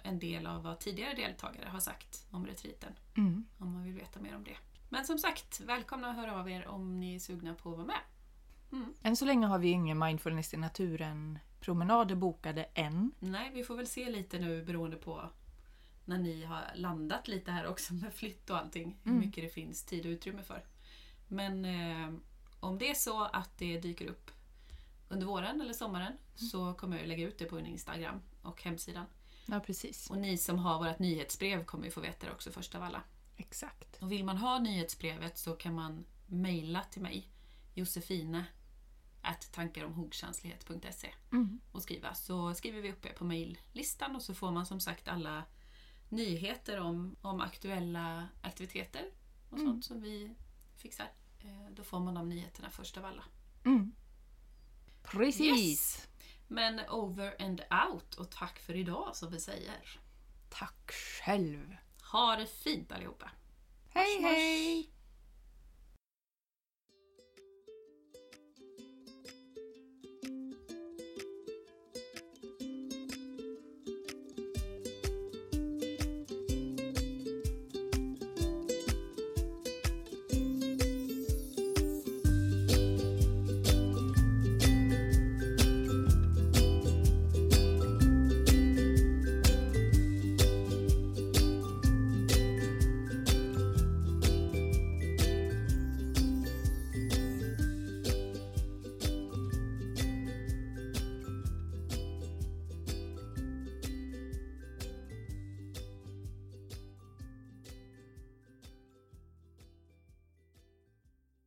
A: en del av vad tidigare deltagare har sagt om retreaten,
B: Mm.
A: om man vill veta mer om det. Men som sagt, välkomna att höra av er om ni är sugna på att vara med.
B: Än så länge har vi ingen mindfulness i naturen promenader bokade än.
A: Nej, vi får väl se lite nu beroende på när ni har landat lite här också med flytt och allting. Hur
B: Mm.
A: mycket det finns tid och utrymme för. Men eh, om det är så att det dyker upp under våren eller sommaren så kommer jag lägga ut det på min Instagram och hemsidan.
B: Ja, precis.
A: Och ni som har vårt nyhetsbrev kommer ju få veta det också först av alla.
B: Exakt.
A: Och vill man ha nyhetsbrevet så kan man mejla till mig, Josefine at tankaromhogkänslighet.se
B: Mm.
A: och skriva. Så skriver vi upp er på mejllistan och så får man som sagt alla nyheter om, om aktuella aktiviteter och
B: Mm.
A: sånt som vi fixar. Eh, Då får man de nyheterna först av alla.
B: Mm. Precis.
A: Yes. Men over and out och tack för idag som vi säger.
B: Tack själv.
A: Ha det fint allihopa!
B: Hej hej!